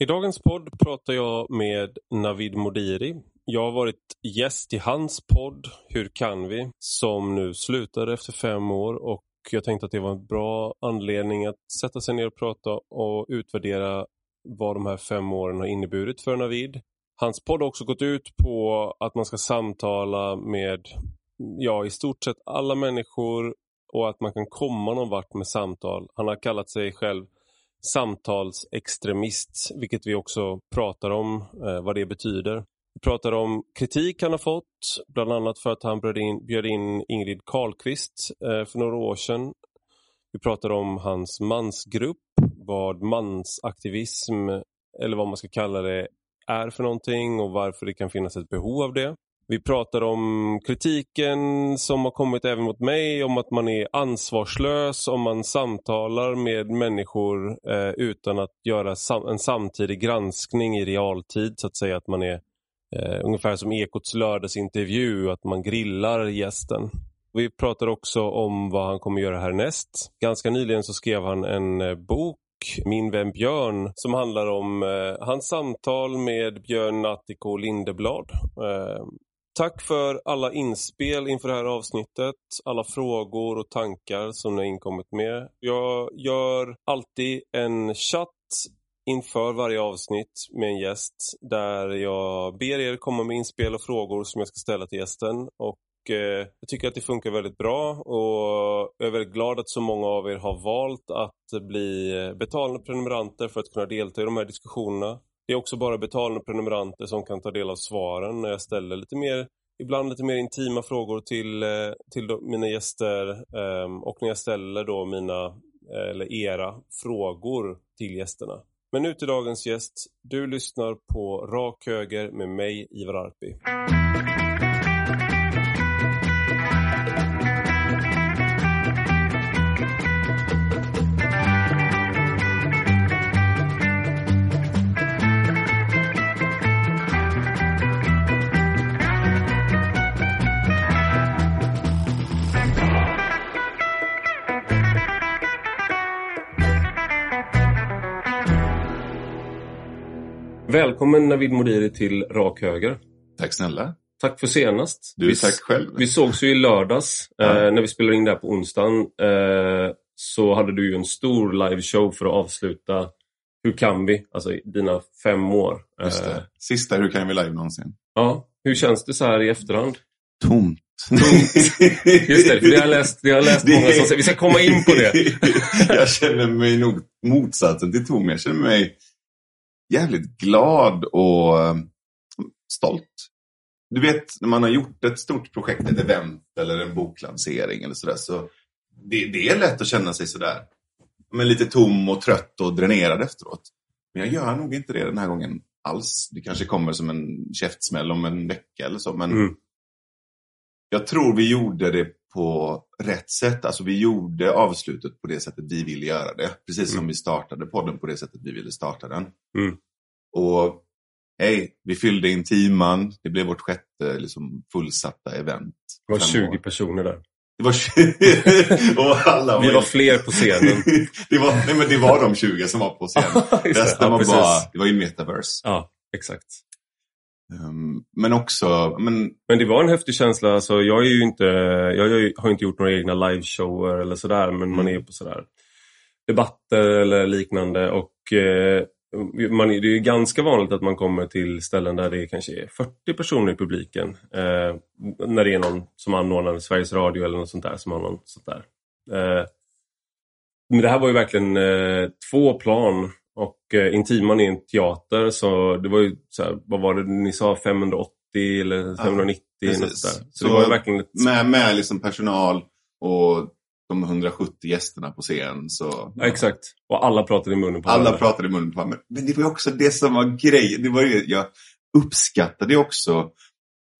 I dagens podd pratar jag med Navid Modiri. Jag har varit gäst i hans podd Hur kan vi? Som nu slutade efter fem år och jag tänkte att det var en bra anledning att sätta sig ner och prata och utvärdera vad de här fem åren har inneburit för Navid. Hans podd har också gått ut på att man ska samtala med ja, i stort sett alla människor och att man kan komma någon vart med samtal. Han har kallat sig själv samtalsextremist, vilket vi också pratar om eh, vad det betyder. Vi pratar om kritik han har fått, bland annat för att han bjöd in, bjöd in Ingrid Carlqvist eh, för några år sedan. Vi pratar om hans mansgrupp, vad mansaktivism, eller vad man ska kalla det, är för någonting och varför det kan finnas ett behov av det. Vi pratar om kritiken som har kommit även mot mig om att man är ansvarslös om man samtalar med människor eh, utan att göra sam en samtidig granskning i realtid så att säga att man är eh, ungefär som Ekots lördagsintervju att man grillar gästen. Vi pratar också om vad han kommer göra härnäst. Ganska nyligen så skrev han en eh, bok min vän Björn som handlar om eh, hans samtal med Björn Attiko Lindeblad. Eh, Tack för alla inspel inför det här avsnittet, alla frågor och tankar som ni har inkommit med. Jag gör alltid en chatt inför varje avsnitt med en gäst där jag ber er komma med inspel och frågor som jag ska ställa till gästen. Och eh, jag tycker att det funkar väldigt bra och jag är väldigt glad att så många av er har valt att bli betalande prenumeranter för att kunna delta i de här diskussionerna. Det är också bara betalande prenumeranter som kan ta del av svaren när jag ställer lite mer, ibland lite mer intima frågor till, eh, till mina gäster ehm, och när jag ställer då mina, eh, eller era, frågor till gästerna. Men nu till dagens gäst. Du lyssnar på Rak Höger med mig, Ivar Arpi. Välkommen Navid Modiri till Rak Höger. Tack snälla. Tack för senast. Du, vi, tack själv. Vi sågs ju i lördags Ja. eh, när vi spelade in det här på onsdagen. Eh, så hade du ju en stor liveshow för att avsluta Hur kan vi? Alltså dina fem år. Eh. Sista Hur kan vi live någonsin? ja. Hur känns det så här i efterhand? Tomt. Just det, för det har jag läst, det har läst Det- många som säger. Vi ska komma in på det. jag känner mig nog motsatsen till tom. Jag känner mig jävligt glad och eh, stolt. Du vet, när man har gjort ett stort projekt, ett event eller en boklansering eller sådär, så det, det är lätt att känna sig sådär. Men lite tom och trött och dränerad efteråt. Men jag gör nog inte det den här gången alls. Det kanske kommer som en käftsmäll om en vecka eller så. Men Mm. jag tror vi gjorde det på rätt sätt. Alltså vi gjorde avslutet på det sättet vi ville göra det. Precis som Mm. vi startade podden på det sättet vi ville starta den. Mm. Och hej, vi fyllde in timan. Det blev vårt sjätte liksom, fullsatta event. Det var Fem 20 år. personer där. Det var 20. och alla Vi var fler på scenen. det, var, nej, men det var de 20 som var på scenen. Resten ja, var bara, det var ju metaverse. Ja, exakt. Um, men också, men Men det var en häftig känsla. Alltså, jag är ju inte, jag har inte gjort några egna liveshower eller sådär. Men man är ju på sådär debatter eller liknande. Och eh, man, det är ju ganska vanligt att man kommer till ställen där det kanske är 40 personer i publiken. Eh, när det är någon som anordnar Sveriges Radio eller något sånt där som har något sånt där. Eh, men det här var ju verkligen eh, två plan. Och eh, Intiman är en teater så det var ju så här, vad var det ni sa, 580 eller 590 eller något precis. sånt där. Så, Så det var ju verkligen ett, med, med liksom personal och de 170 gästerna på scen. Så, ja, exakt. Och alla pratade i munnen på Alla varandra. pratade i munnen på varandra. Men det var ju också det som var grejen. Det var ju, jag uppskattade också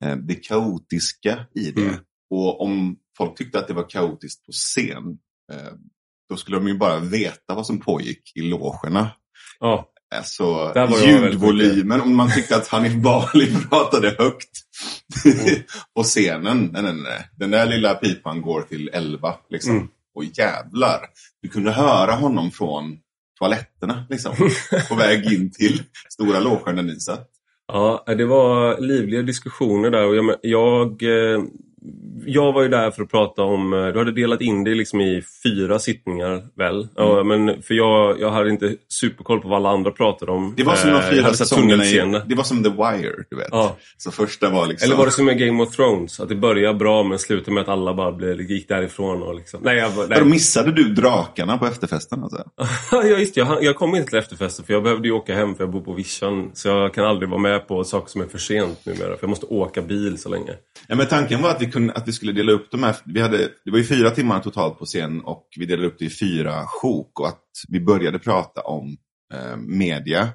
eh, det kaotiska i det. Mm. Och om folk tyckte att det var kaotiskt på scen, eh, då skulle de ju bara veta vad som pågick i logerna. Ja, Alltså ljudvolymen, om man tyckte att Hanif Bali pratade högt Mm. på scenen. Nej, nej, nej. Den där lilla pipan går till 11. Liksom. Mm. Och jävlar, du kunde höra honom från toaletterna liksom. på väg in till stora logen där ni satt. Ja, det var livliga diskussioner där och jag, jag, eh, jag var ju där för att prata om, eh, du hade delat in det liksom i fyra sittningar väl? Mm. Ja, men för jag, jag hade inte superkoll på vad alla andra pratade om. Det var som de eh, fyra säsongerna i, Det var som The Wire, du vet. Ja. Så första var liksom... Eller var det som med Game of Thrones? Att det började bra men slutade med att alla bara blev, gick därifrån och liksom... Nej, jag, nej. Då missade du drakarna på efterfesten alltså? ja, just jag, jag kom inte till efterfesten för jag behövde ju åka hem för jag bor på Vischan. Så jag kan aldrig vara med på saker som är för sent numera. För jag måste åka bil så länge. Ja, men tanken var att vi, kunde, att vi skulle dela upp de här. Vi hade, det var ju fyra timmar totalt på scen och vi delade upp det i fyra sjok. Och att vi började prata om eh, media.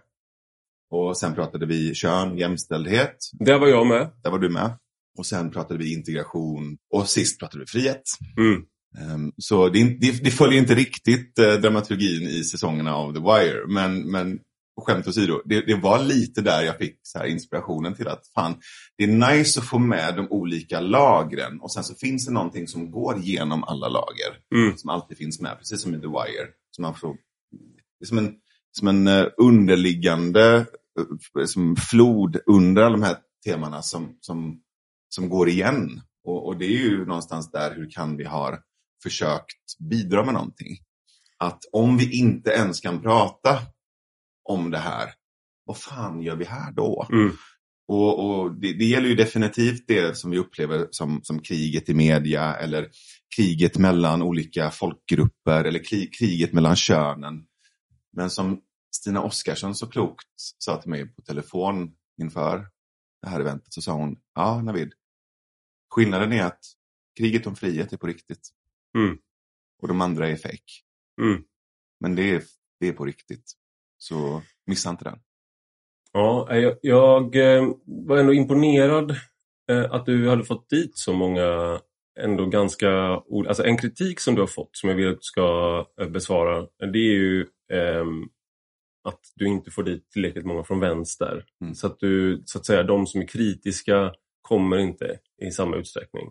Och sen pratade vi kön, jämställdhet. Där var jag med. Där var du med. Och sen pratade vi integration. Och sist pratade vi frihet. Mm. Um, så det, det, det, följer inte riktigt uh, dramaturgin i säsongerna av The Wire. Men, men skämt åsido, det, det var lite där jag fick så här inspirationen till att fan, det är nice att få med de olika lagren och sen så finns det någonting som går genom alla lager. Mm. Som alltid finns med, precis som i The Wire. Som man får, det är som en, som en uh, underliggande uh, som flod under alla de här temana som, som, som går igen. Och, och det är ju någonstans där hur kan vi ha försökt bidra med någonting. Att om vi inte ens kan prata om det här. Vad fan gör vi här då? Mm. Och, och det, det, gäller ju definitivt det som vi upplever som, som kriget i media eller kriget mellan olika folkgrupper eller krig, kriget mellan könen. Men som Stina Oskarsson så klokt sa till mig på telefon inför det här eventet så sa hon, ja Navid, skillnaden är att kriget om frihet är på riktigt. Mm. Och de andra är fake. Mm. Men det är, det är på riktigt. Så missa inte den. Ja, jag, jag eh, var ändå imponerad eh, att du hade fått dit så många ändå ganska... Alltså en kritik som du har fått som jag vill att du ska eh, besvara det är ju eh, att du inte får dit tillräckligt många från vänster. Mm. Så att du, så att säga, de som är kritiska kommer inte i samma utsträckning.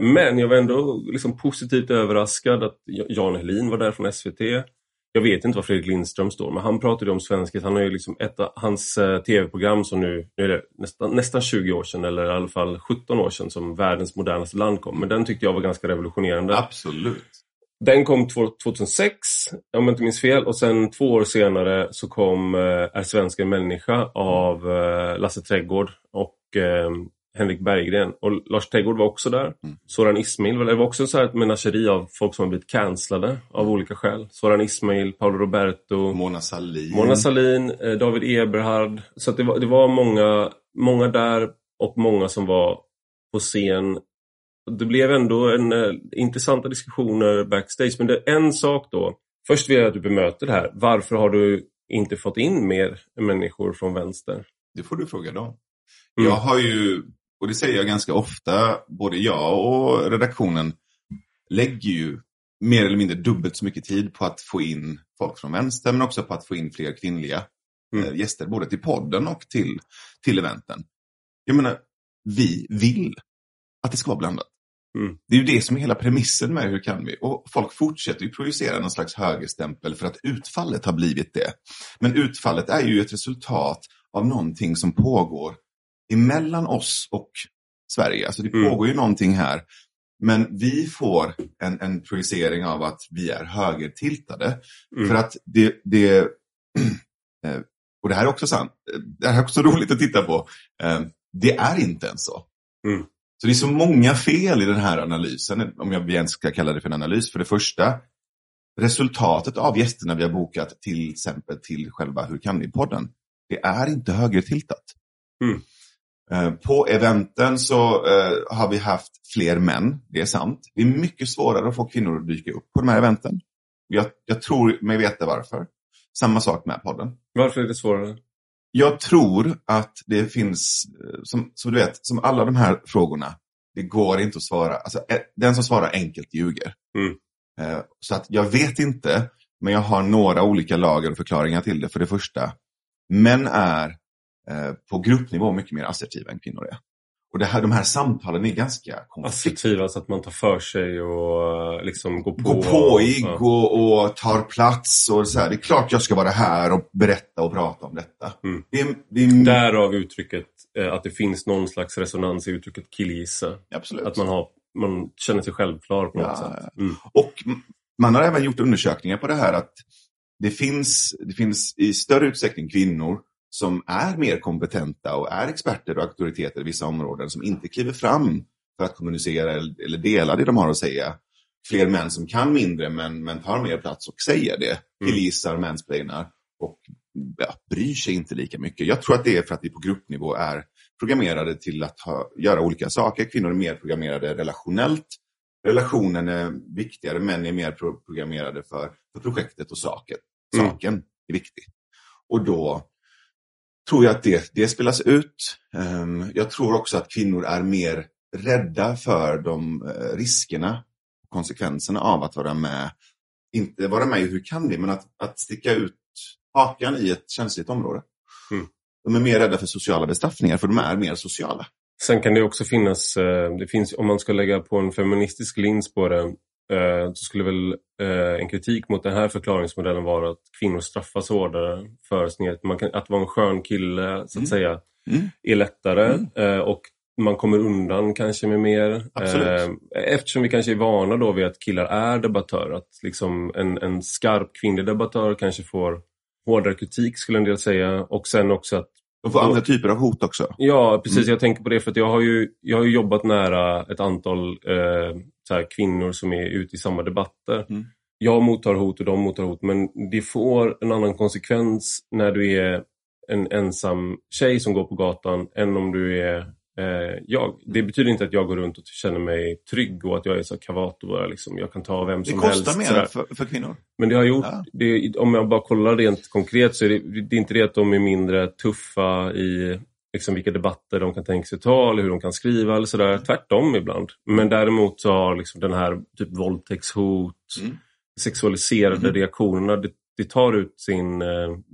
Men jag var ändå liksom positivt överraskad att Jan Helin var där från SVT. Jag vet inte var Fredrik Lindström står, men han pratade om svenskhet. Han har ju liksom ett, hans uh, tv-program som nu, nu är det nästan, nästan 20 år sedan, eller i alla fall 17 år sedan, som världens modernaste land kom. Men den tyckte jag var ganska revolutionerande. Absolut. Den kom 2006, om jag inte minns fel. Och sen två år senare så kom uh, Är svensken människa av uh, Lasse Trädgård och Henrik Berggren. Och Lars Trädgård var också där. Mm. Soran Ismail, det var också så här ett menageri av folk som har blivit cancellade av mm. olika skäl. Soran Ismail, Paolo Roberto, Mona Salin, Mona Salin eh, David Eberhard. Så det var, det var många, många där och många som var på scen. Det blev ändå en, eh, intressanta diskussioner backstage. Men det är en sak då. Först vill jag att du bemöter det här. Varför har du inte fått in mer människor från vänster? Det får du fråga dem. Mm. Jag har ju och det säger jag ganska ofta, både jag och redaktionen lägger ju mer eller mindre dubbelt så mycket tid på att få in folk från vänster men också på att få in fler kvinnliga mm. Eh, gäster både till podden och till, till eventen. Jag menar, vi vill att det ska vara blandat. Mm. Det är ju det som är hela premissen med Hur kan vi? Och folk fortsätter ju projicera någon slags högerstämpel för att utfallet har blivit det. Men utfallet är ju ett resultat av någonting som pågår emellan oss och Sverige. Alltså det mm. pågår ju någonting här. Men vi får en, en projicering av att vi är högertiltade. Mm. För att det, det eh, och det här är också sant, det här är också roligt att titta på. Eh, det är inte ens så. Mm. Så det är så många fel i den här analysen, om jag ens ska kalla det för en analys. För det första, resultatet av gästerna vi har bokat till exempel till själva Hur kan vi-podden, det är inte högertiltat. Mm. Eh, på eventen så uh, har vi haft fler män, det är sant. Det är mycket svårare att få kvinnor att dyka upp på de här eventen. Jag, jag tror mig veta varför. Samma sak med podden. Varför är det svårare? Jag tror att det finns, eh, som, som du vet, som alla de här frågorna, det går inte att svara. Alltså, den som svarar enkelt ljuger. Mm. Så att jag vet inte, men jag har några olika lager och förklaringar till det. För det första, män är Eh, på gruppnivå mycket mer assertiva än kvinnor är. Och det här, de här samtalen är ganska konflikt... Assertiva, alltså att man tar för sig och eh, liksom går på. Gå påig och, och tar plats. Och så här. Det är klart jag ska vara här och berätta och prata om detta. Mm. Det är, det är, Därav uttrycket eh, att det finns någon slags resonans i uttrycket killgissa. absolut. Att man, har, man känner sig självklar på något Ja, sätt. Mm. Och man har även gjort undersökningar på det här att det finns, det finns i större utsträckning kvinnor som är mer kompetenta och är experter och auktoriteter i vissa områden som inte kliver fram för att kommunicera eller dela det de har att säga. Fler män som kan mindre men, men tar mer plats och säger det. Mm. Killgissar, mansplainar och ja, bryr sig inte lika mycket. Jag tror att det är för att vi på gruppnivå är programmerade till att ha, göra olika saker. Kvinnor är mer programmerade relationellt. Relationen är viktigare, män är mer pro- programmerade för, för projektet och saken. Mm. Saken är viktig. Och då tror jag att det, det spelas ut. Ehm, jag tror också att kvinnor är mer rädda för de eh, riskerna och konsekvenserna av att vara med. Inte vara med i Hur kan vi, men att, att sticka ut hakan i ett känsligt område. Mm. De är mer rädda för sociala bestraffningar, för de är mer sociala. Sen kan det också finnas, eh, det finns, om man ska lägga på en feministisk lins på det, så skulle väl eh, en kritik mot den här förklaringsmodellen vara att kvinnor straffas hårdare för sin man kan, Att vara en skön kille, så att Mm. säga, Mm. är lättare Mm. eh, och man kommer undan kanske med mer. Absolut. Eh, eftersom vi kanske är vana då vid att killar är debattörer. Att liksom en, en skarp kvinnlig debattör kanske får hårdare kritik skulle en del säga. Och sen också att De får andra typer av hot också. Ja, precis. Mm. Jag tänker på det för att jag har ju, jag har jobbat nära ett antal eh, så här, kvinnor som är ute i samma debatter. Mm. Jag mottar hot och de mottar hot, men det får en annan konsekvens när du är en ensam tjej som går på gatan än om du är eh, jag. Det betyder inte att jag går runt och känner mig trygg och att jag är så kavat och bara liksom, jag kan ta vem Det som kostar helst. mer för, för kvinnor. Men det har gjort, Ja. det, om jag bara kollar rent konkret så är det, det är inte det att de är mindre tuffa i liksom, vilka debatter de kan tänka sig ta eller hur de kan skriva eller sådär. Tvärtom ibland. Men däremot så har liksom den här typ våldtäktshot, Mm. sexualiserade Mhm. reaktionerna, det, det, tar ut sin, eh,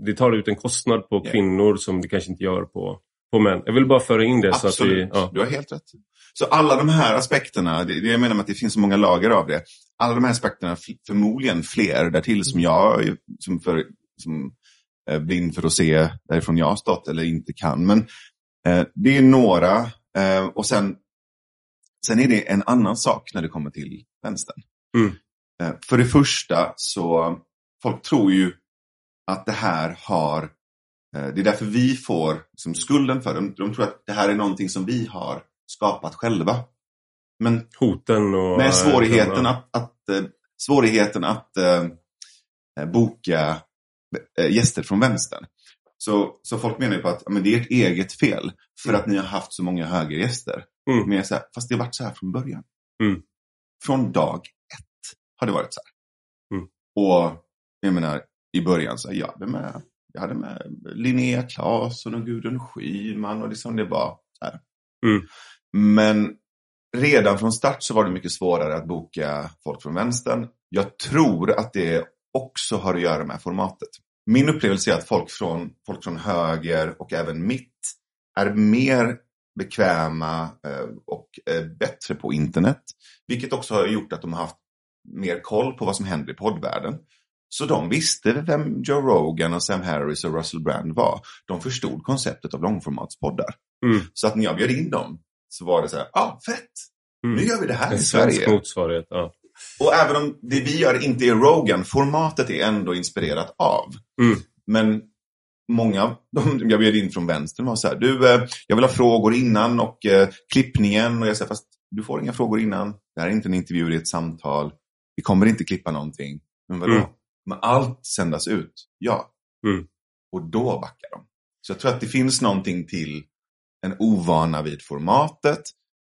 det tar ut en kostnad på Ja. kvinnor som det kanske inte gör på, på män. Jag vill bara föra in det så att vi... Absolut, Ja. du har helt rätt. Så alla de här aspekterna, det, det jag menar med att det finns så många lager av det. Alla de här aspekterna, förmodligen fler därtill som jag som, för, som blind för att se därifrån jag har stått eller inte kan. Men eh, det är några eh, och sen, sen är det en annan sak när det kommer till vänstern. Mm. Eh, för det första så, folk tror ju att det här har Eh, Det är därför vi får liksom, skulden för det. De, tror att det här är någonting som vi har skapat själva. Men Hoten och... med svårigheten att, att, eh, svårigheten att eh, eh, boka eh, gäster från vänstern. Så, så folk menar ju på att men det är ert eget fel för att ni har haft så många högergäster. Mm. Men jag här, fast det har varit så här från början. Mm. Från dag ett har det varit så här. Mm. Och jag menar, i början så jag hade med, jag hade med Linnea Claesson och Gudrun Schyman och liksom det var så här. Mm. Men redan från start så var det mycket svårare att boka folk från vänstern. Jag tror att det också har att göra med formatet. Min upplevelse är att folk från, folk från höger och även mitt är mer bekväma eh, och eh, bättre på internet. Vilket också har gjort att de har haft mer koll på vad som händer i poddvärlden. Så de visste vem Joe Rogan och Sam Harris och Russell Brand var. De förstod konceptet av långformatspoddar. Mm. Så att när jag bjöd in dem så var det så här, ja ah, fett! Mm. Nu gör vi det här En i Sverige. motsvarighet. Ja. Och även om det vi gör inte är Rogan, formatet är ändå inspirerat av. Mm. Men många av de jag bjöd in från vänstern var så här, du, eh, jag vill ha frågor innan och eh, klippningen. Och jag sa, fast du får inga frågor innan. Det här är inte en intervju, det är ett samtal. Vi kommer inte klippa någonting. Men vadå? Mm. Men allt sändas ut? Ja. Mm. Och då backar de. Så jag tror att det finns någonting till en ovana vid formatet.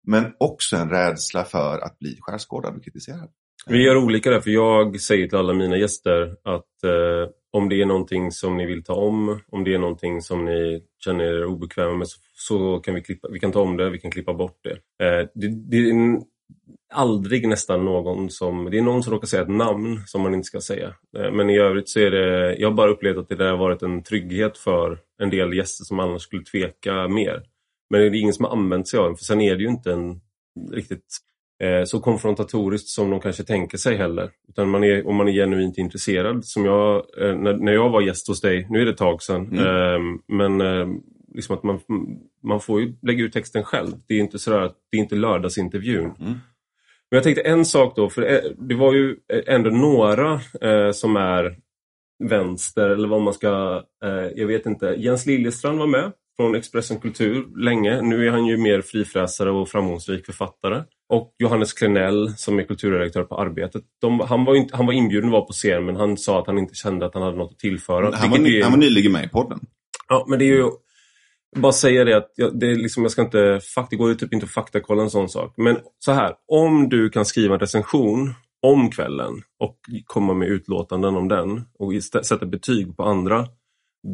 Men också en rädsla för att bli skärskådad och kritiserad. Vi gör olika där, för jag säger till alla mina gäster att eh, om det är någonting som ni vill ta om, om det är någonting som ni känner er obekväma med så, så kan vi, klippa, vi kan ta om det, vi kan klippa bort det. Eh, det, det är aldrig nästan någon som, det är någon som råkar säga ett namn som man inte ska säga. Eh, men i övrigt så är det, jag har bara upplevt att det där har varit en trygghet för en del gäster som annars skulle tveka mer. Men det är ingen som har använt sig av den, för sen är det ju inte en riktigt eh, så konfrontatoriskt som de kanske tänker sig heller. Utan man är, om man är genuint intresserad, som jag, eh, när, när jag var gäst hos dig, nu är det ett tag sedan, Mm. eh, men eh, liksom att man, man får ju lägga ut texten själv. Det är inte sådär att det är inte lördagsintervjun. Mm. Men jag tänkte en sak då, för det, det var ju ändå några eh, som är vänster eller vad man ska, eh, jag vet inte. Jens Liljestrand var med från Expressen Kultur länge. Nu är han ju mer frifräsare och framgångsrik författare. Och Johannes Klenell som är kulturredaktör på Arbetet. De, han, var inte, han var inbjuden att vara på scen men han sa att han inte kände att han hade något att tillföra. Han var, ny, är- han var nyligen med i podden. Ja, men det är ju... Bara säga det att jag, det, är liksom, jag ska inte... Det går ju typ inte att faktakolla en sån sak. Men så här, om du kan skriva en recension om kvällen och komma med utlåtanden om den och sätta betyg på andra.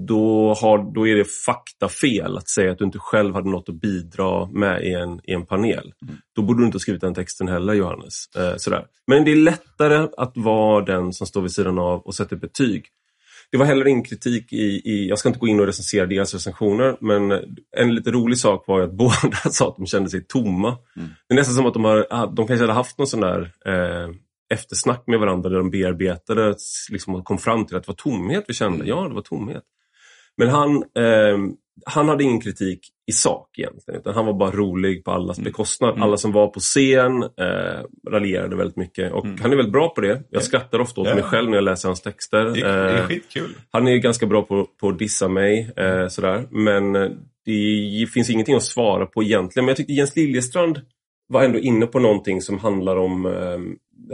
Då, har, då är det faktafel att säga att du inte själv hade något att bidra med i en, i en panel. Då borde du inte ha skrivit den texten heller, Johannes. Eh, sådär. Men det är lättare att vara den som står vid sidan av och sätter betyg. Det var heller ingen kritik i, i, jag ska inte gå in och recensera deras recensioner, men en lite rolig sak var att båda sa att de kände sig tomma. Mm. Det är nästan som att de, har, ah, de kanske hade haft någon sån där eh, eftersnack med varandra där de bearbetade liksom, och kom fram till att det var tomhet vi kände. Mm. Ja, det var tomhet. Men han, eh, han hade ingen kritik i sak egentligen, utan han var bara rolig på allas Mm. bekostnad. Mm. Alla som var på scen eh, raljerade väldigt mycket och Mm. han är väldigt bra på det. Jag Ja. skrattar ofta åt Ja. mig själv när jag läser hans texter. Det, är- det är Eh, skitkul. han är ganska bra på, på att dissa mig, eh, sådär. men eh, det finns ingenting att svara på egentligen. Men jag tyckte Jens Liljestrand var ändå inne på någonting som handlar om, eh,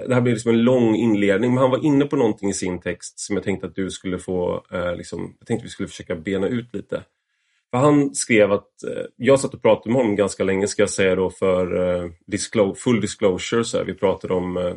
det här blir liksom en lång inledning, men han var inne på någonting i sin text som jag tänkte att du skulle få, eh, liksom, jag tänkte vi skulle försöka bena ut lite. För han skrev att, eh, jag satt och pratade med honom ganska länge ska jag säga då för eh, disclo- full disclosure, så här. vi pratade om eh,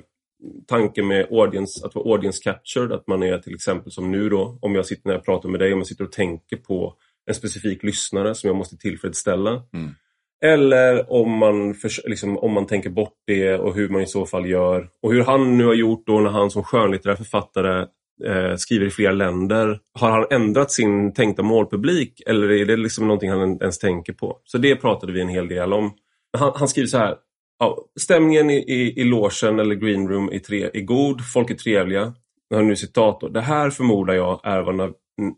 tanken med audience, att vara audience captured, att man är till exempel som nu då, om jag sitter när jag pratar med dig, om jag sitter och tänker på en specifik lyssnare som jag måste tillfredsställa. Mm. Eller om man, för, liksom, om man tänker bort det och hur man i så fall gör. Och hur han nu har gjort då när han som skönlitterär författare eh, skriver i flera länder. Har han ändrat sin tänkta målpublik eller är det liksom någonting han ens tänker på? Så det pratade vi en hel del om. Han, han skriver så här. Ja, stämningen i, i, i logen eller green room är, tre, är god, folk är trevliga. Jag har nu citat då. Det här förmodar jag är vad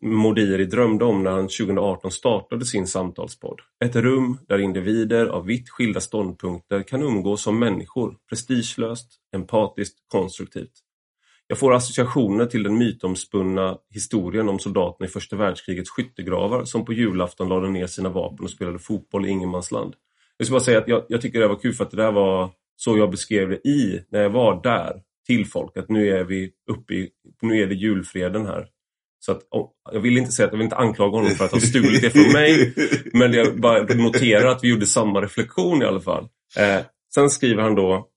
Modiri drömde om när han 2018 startade sin samtalspodd. Ett rum där individer av vitt skilda ståndpunkter kan umgås som människor, prestigelöst, empatiskt, konstruktivt. Jag får associationer till den mytomspunna historien om soldaterna i första världskrigets skyttegravar som på julafton lade ner sina vapen och spelade fotboll i ingenmansland. Jag ska bara säga att jag, jag tycker det var kul för att det där var så jag beskrev det i, när jag var där, till folk. Att nu är vi uppe i, nu är det julfreden här. Så att, jag vill inte säga att jag vill inte anklaga honom för att ha stulit det från mig. Men jag bara noterar att vi gjorde samma reflektion i alla fall. Eh, sen skriver han då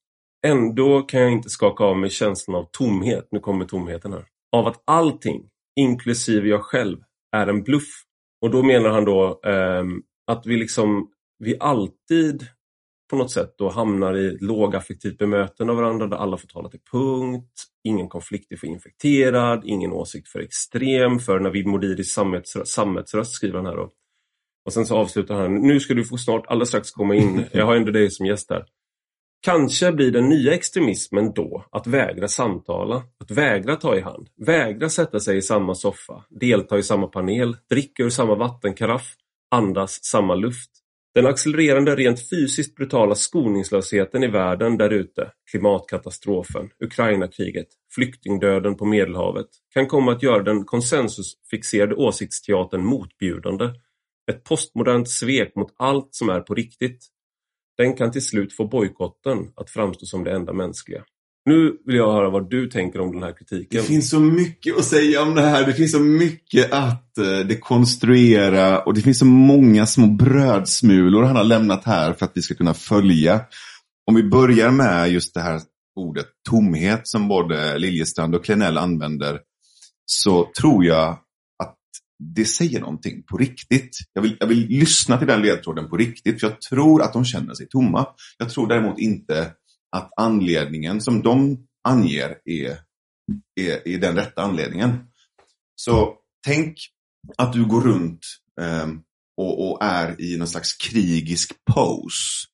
Ändå kan jag inte skaka av mig känslan av tomhet. Nu kommer tomheten här. Av att allting, inklusive jag själv, är en bluff. Och då menar han då eh, att vi liksom, vi alltid på något sätt då hamnar i lågaffektivt bemötande av varandra där alla får tala till punkt. Ingen konflikt är för infekterad, ingen åsikt för extrem. För Navid Modiris sammetsröst, sammetsröst skriver han här då. Och sen så avslutar han, nu ska du få snart alldeles strax komma in. Jag har ändå dig som gäst här. Kanske blir den nya extremismen då att vägra samtala, att vägra ta i hand, vägra sätta sig i samma soffa, delta i samma panel, dricka ur samma vattenkaraff, andas samma luft. Den accelererande rent fysiskt brutala skoningslösheten i världen därute, klimatkatastrofen, Ukrainakriget, flyktingdöden på Medelhavet kan komma att göra den konsensusfixerade åsiktsteatern motbjudande. Ett postmodernt svek mot allt som är på riktigt. Den kan till slut få bojkotten att framstå som det enda mänskliga. Nu vill jag höra vad du tänker om den här kritiken. Det finns så mycket att säga om det här. Det finns så mycket att eh, dekonstruera och det finns så många små brödsmulor han har lämnat här för att vi ska kunna följa. Om vi börjar med just det här ordet tomhet som både Liljestrand och Klenell använder så tror jag att det säger någonting på riktigt. Jag vill, jag vill lyssna till den ledtråden på riktigt för jag tror att de känner sig tomma. Jag tror däremot inte att anledningen som de anger är, är, är den rätta anledningen. Så tänk att du går runt eh, och, och är i någon slags krigisk pose.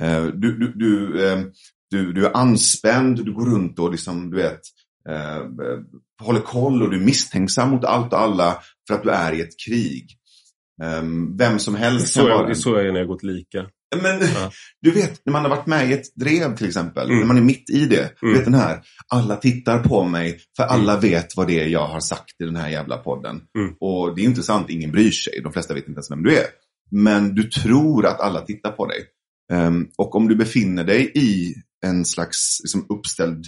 Eh, du, du, du, eh, du, du är anspänd, du går runt och liksom, du vet, eh, håller koll och du är misstänksam mot allt och alla för att du är i ett krig. Um, vem som helst kan vara... Det är så jag är när jag gått lika. Men ja. du vet, när man har varit med i ett drev till exempel, mm. när man är mitt i det. Mm. vet den här, alla tittar på mig för alla mm. vet vad det är jag har sagt i den här jävla podden. Mm. Och det är inte sant, ingen bryr sig. De flesta vet inte ens vem du är. Men du tror att alla tittar på dig. Um, och om du befinner dig i en slags liksom, uppställd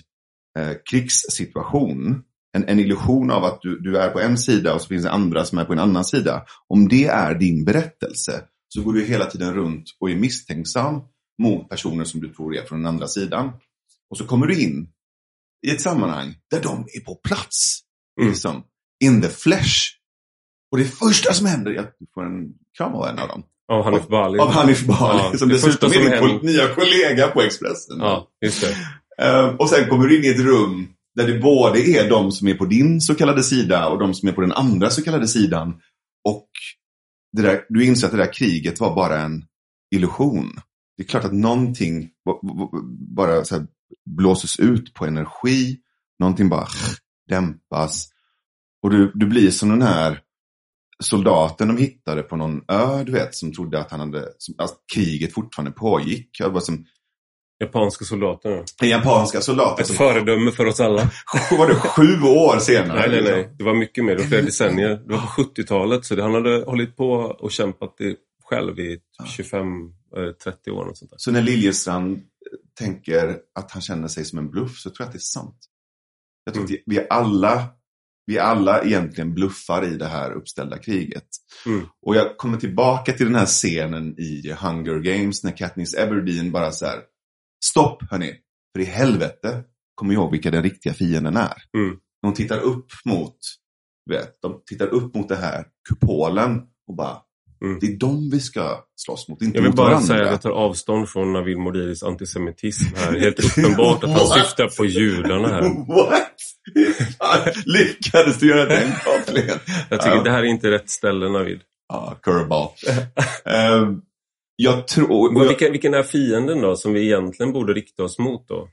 eh, krigssituation en, en illusion av att du, du är på en sida och så finns det andra som är på en annan sida. Om det är din berättelse så går du hela tiden runt och är misstänksam mot personer som du tror är från den andra sidan. Och så kommer du in i ett sammanhang där de är på plats. Mm. Liksom, in the flesh. Och det första som händer är att du får en kram av en av dem. Av Hanif Bali. Av Hanif Bali, ja, som dessutom är din händer... nya kollega på Expressen. Ja, just det. Uh, och sen kommer du in i ett rum där det både är de som är på din så kallade sida och de som är på den andra så kallade sidan. Och där, du inser att det där kriget var bara en illusion. Det är klart att någonting bara så blåses ut på energi. Någonting bara dämpas. Och du, du blir som den här soldaten de hittade på någon ö, du vet, som trodde att han hade, som, att kriget fortfarande pågick. Jag var som, Japanska soldater. Japanska soldater. Ett föredöme för oss alla. Var det sju år senare? Nej, nej, nej. Det var mycket mer. Det var flera decennier. Det var på 70-talet. Så han hade hållit på och kämpat själv i 25-30 år. Och sånt där. Så när Liljestrand tänker att han känner sig som en bluff så tror jag att det är sant. Jag tror mm. att vi alla, vi alla egentligen bluffar i det här uppställda kriget. Mm. Och jag kommer tillbaka till den här scenen i Hunger Games när Katniss Everdeen bara så här Stopp hörni, för i helvete kommer ihåg vilka den riktiga fienden är. Mm. De tittar upp mot, vet, de tittar upp mot det här kupolen och bara Mm. Det är de vi ska slåss mot, inte Jag vill mot bara varandra. säga att jag tar avstånd från Nabil Modiris antisemitism här. Helt uppenbart att han syftar på judarna här. What? Lyckades du göra den kopplingen? Jag tycker ja. det här är inte rätt ställe Navid. Ja, curveball. um, Jag tror... Men vilken, vilken är fienden då som vi egentligen borde rikta oss mot då?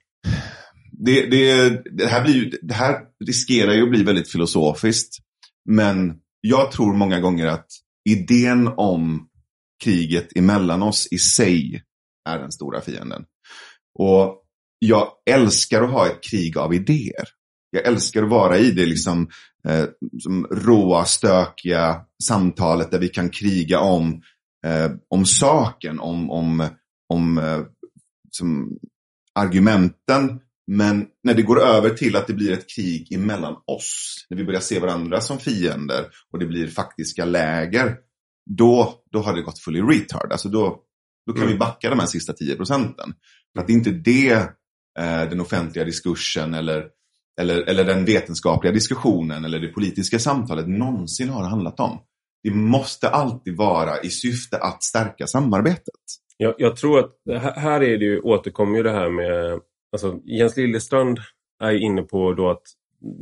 Det, det, det, här, blir ju, det här riskerar ju att bli väldigt filosofiskt. Men jag tror många gånger att idén om kriget emellan oss i sig är den stora fienden. Och jag älskar att ha ett krig av idéer. Jag älskar att vara i det liksom, eh, råa, stökiga samtalet där vi kan kriga om eh, om saken, om, om, om eh, som argumenten. Men när det går över till att det blir ett krig emellan oss, när vi börjar se varandra som fiender och det blir faktiska läger, då, då har det gått fully retard. Alltså då, då kan mm. vi backa de här sista 10 procenten. För att det är inte det eh, den offentliga diskursen eller, eller, eller den vetenskapliga diskussionen eller det politiska samtalet någonsin har handlat om det måste alltid vara i syfte att stärka samarbetet. Jag, jag tror att här är det ju, återkommer ju det här med, alltså Jens Liljestrand är inne på då att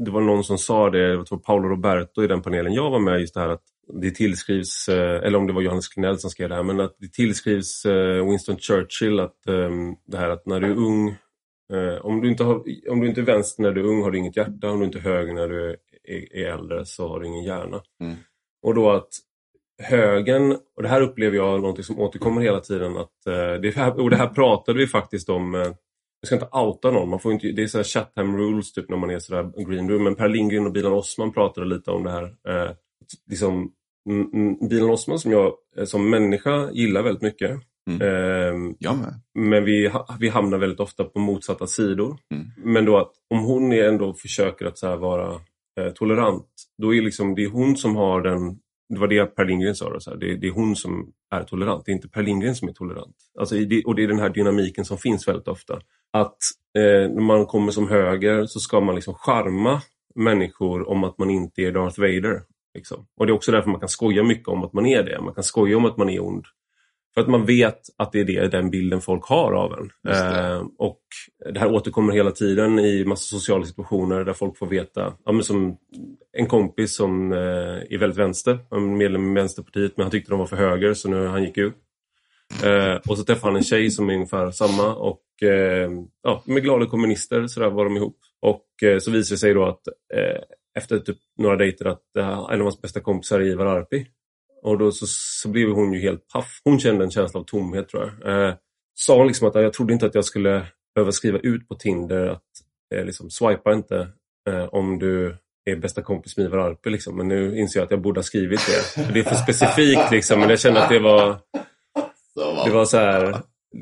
det var någon som sa det, det var Paolo Roberto i den panelen jag var med, just det här att det tillskrivs, eh, eller om det var Johannes Klenell som skrev det här, men att det tillskrivs eh, Winston Churchill att ehm, det här att när du är ung, eh, om du inte, har, om du inte är vänster när du är ung har du inget hjärta, om du inte är höger när du är, är äldre så har du ingen hjärna. Mm. Och då att högen, och det här upplever jag något som återkommer hela tiden, att eh, det här, och det här pratade vi faktiskt om, eh, jag ska inte outa någon, man får inte, det är så här Chatham rules typ när man är sådär green room, men Per Lindgren och Bilan Osman pratade lite om det här. Eh, liksom, Bilan Osman som jag eh, som människa gillar väldigt mycket. Mm. Eh. Men vi, vi hamnar väldigt ofta på motsatta sidor. Mm. Men då att om hon ändå försöker att så vara Eh, tolerant, då är liksom, det är hon som har den det var det Per Lindgren sa, då, så här, det, det, är hon som är tolerant, det är inte Per Lindgren som är tolerant. Alltså, det, och det är den här dynamiken som finns väldigt ofta. Att eh, när man kommer som höger så ska man liksom charma människor om att man inte är Darth Vader. Liksom. Och det är också därför man kan skoja mycket om att man är det. Man kan skoja om att man är ond. För att man vet att det är det, den bilden folk har av en. det. Eh, och det här återkommer hela tiden i massa sociala situationer där folk får veta, ja, men som en kompis som eh, är väldigt vänster, han är medlem i Vänsterpartiet men han tyckte de var för höger så nu han gick ut. Eh, och så träffade han en tjej som är ungefär samma och eh, ja, med glada kommunister så där var de ihop. Och eh, så visade det sig då att eh, efter typ några dejter att en av hans bästa kompisar är Ivar Arpi. Och då så, så blev hon ju helt paff. Hon kände en känsla av tomhet tror jag. Eh, sa liksom att jag trodde inte att jag skulle behöva skriva ut på Tinder att eh, liksom, swipa inte eh, om du är bästa kompis med Ivar Arpi. Liksom. Men nu inser jag att jag borde ha skrivit det. För det är för specifikt liksom. Men jag kände att det var, Så, det var så här.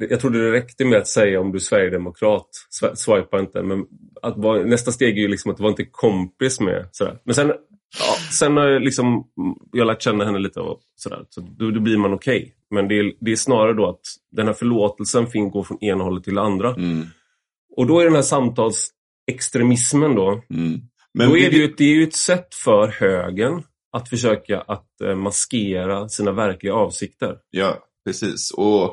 Jag trodde det räckte med att säga om du är sverigedemokrat, swi- swipa inte. Men att nästa steg är ju liksom att vara inte kompis med. Sådär. Men sen, ja, sen har jag, liksom, jag lärt känna henne lite och sådär. Så då, då blir man okej. Men det är, det är snarare då att den här förlåtelsen fin går från ena hållet till det andra. Mm, Och då är den här samtalsextremismen då. mm. Men då är det, ju, ett- det är ju ett sätt för högern att försöka att eh, maskera sina verkliga avsikter. Ja, precis. Och,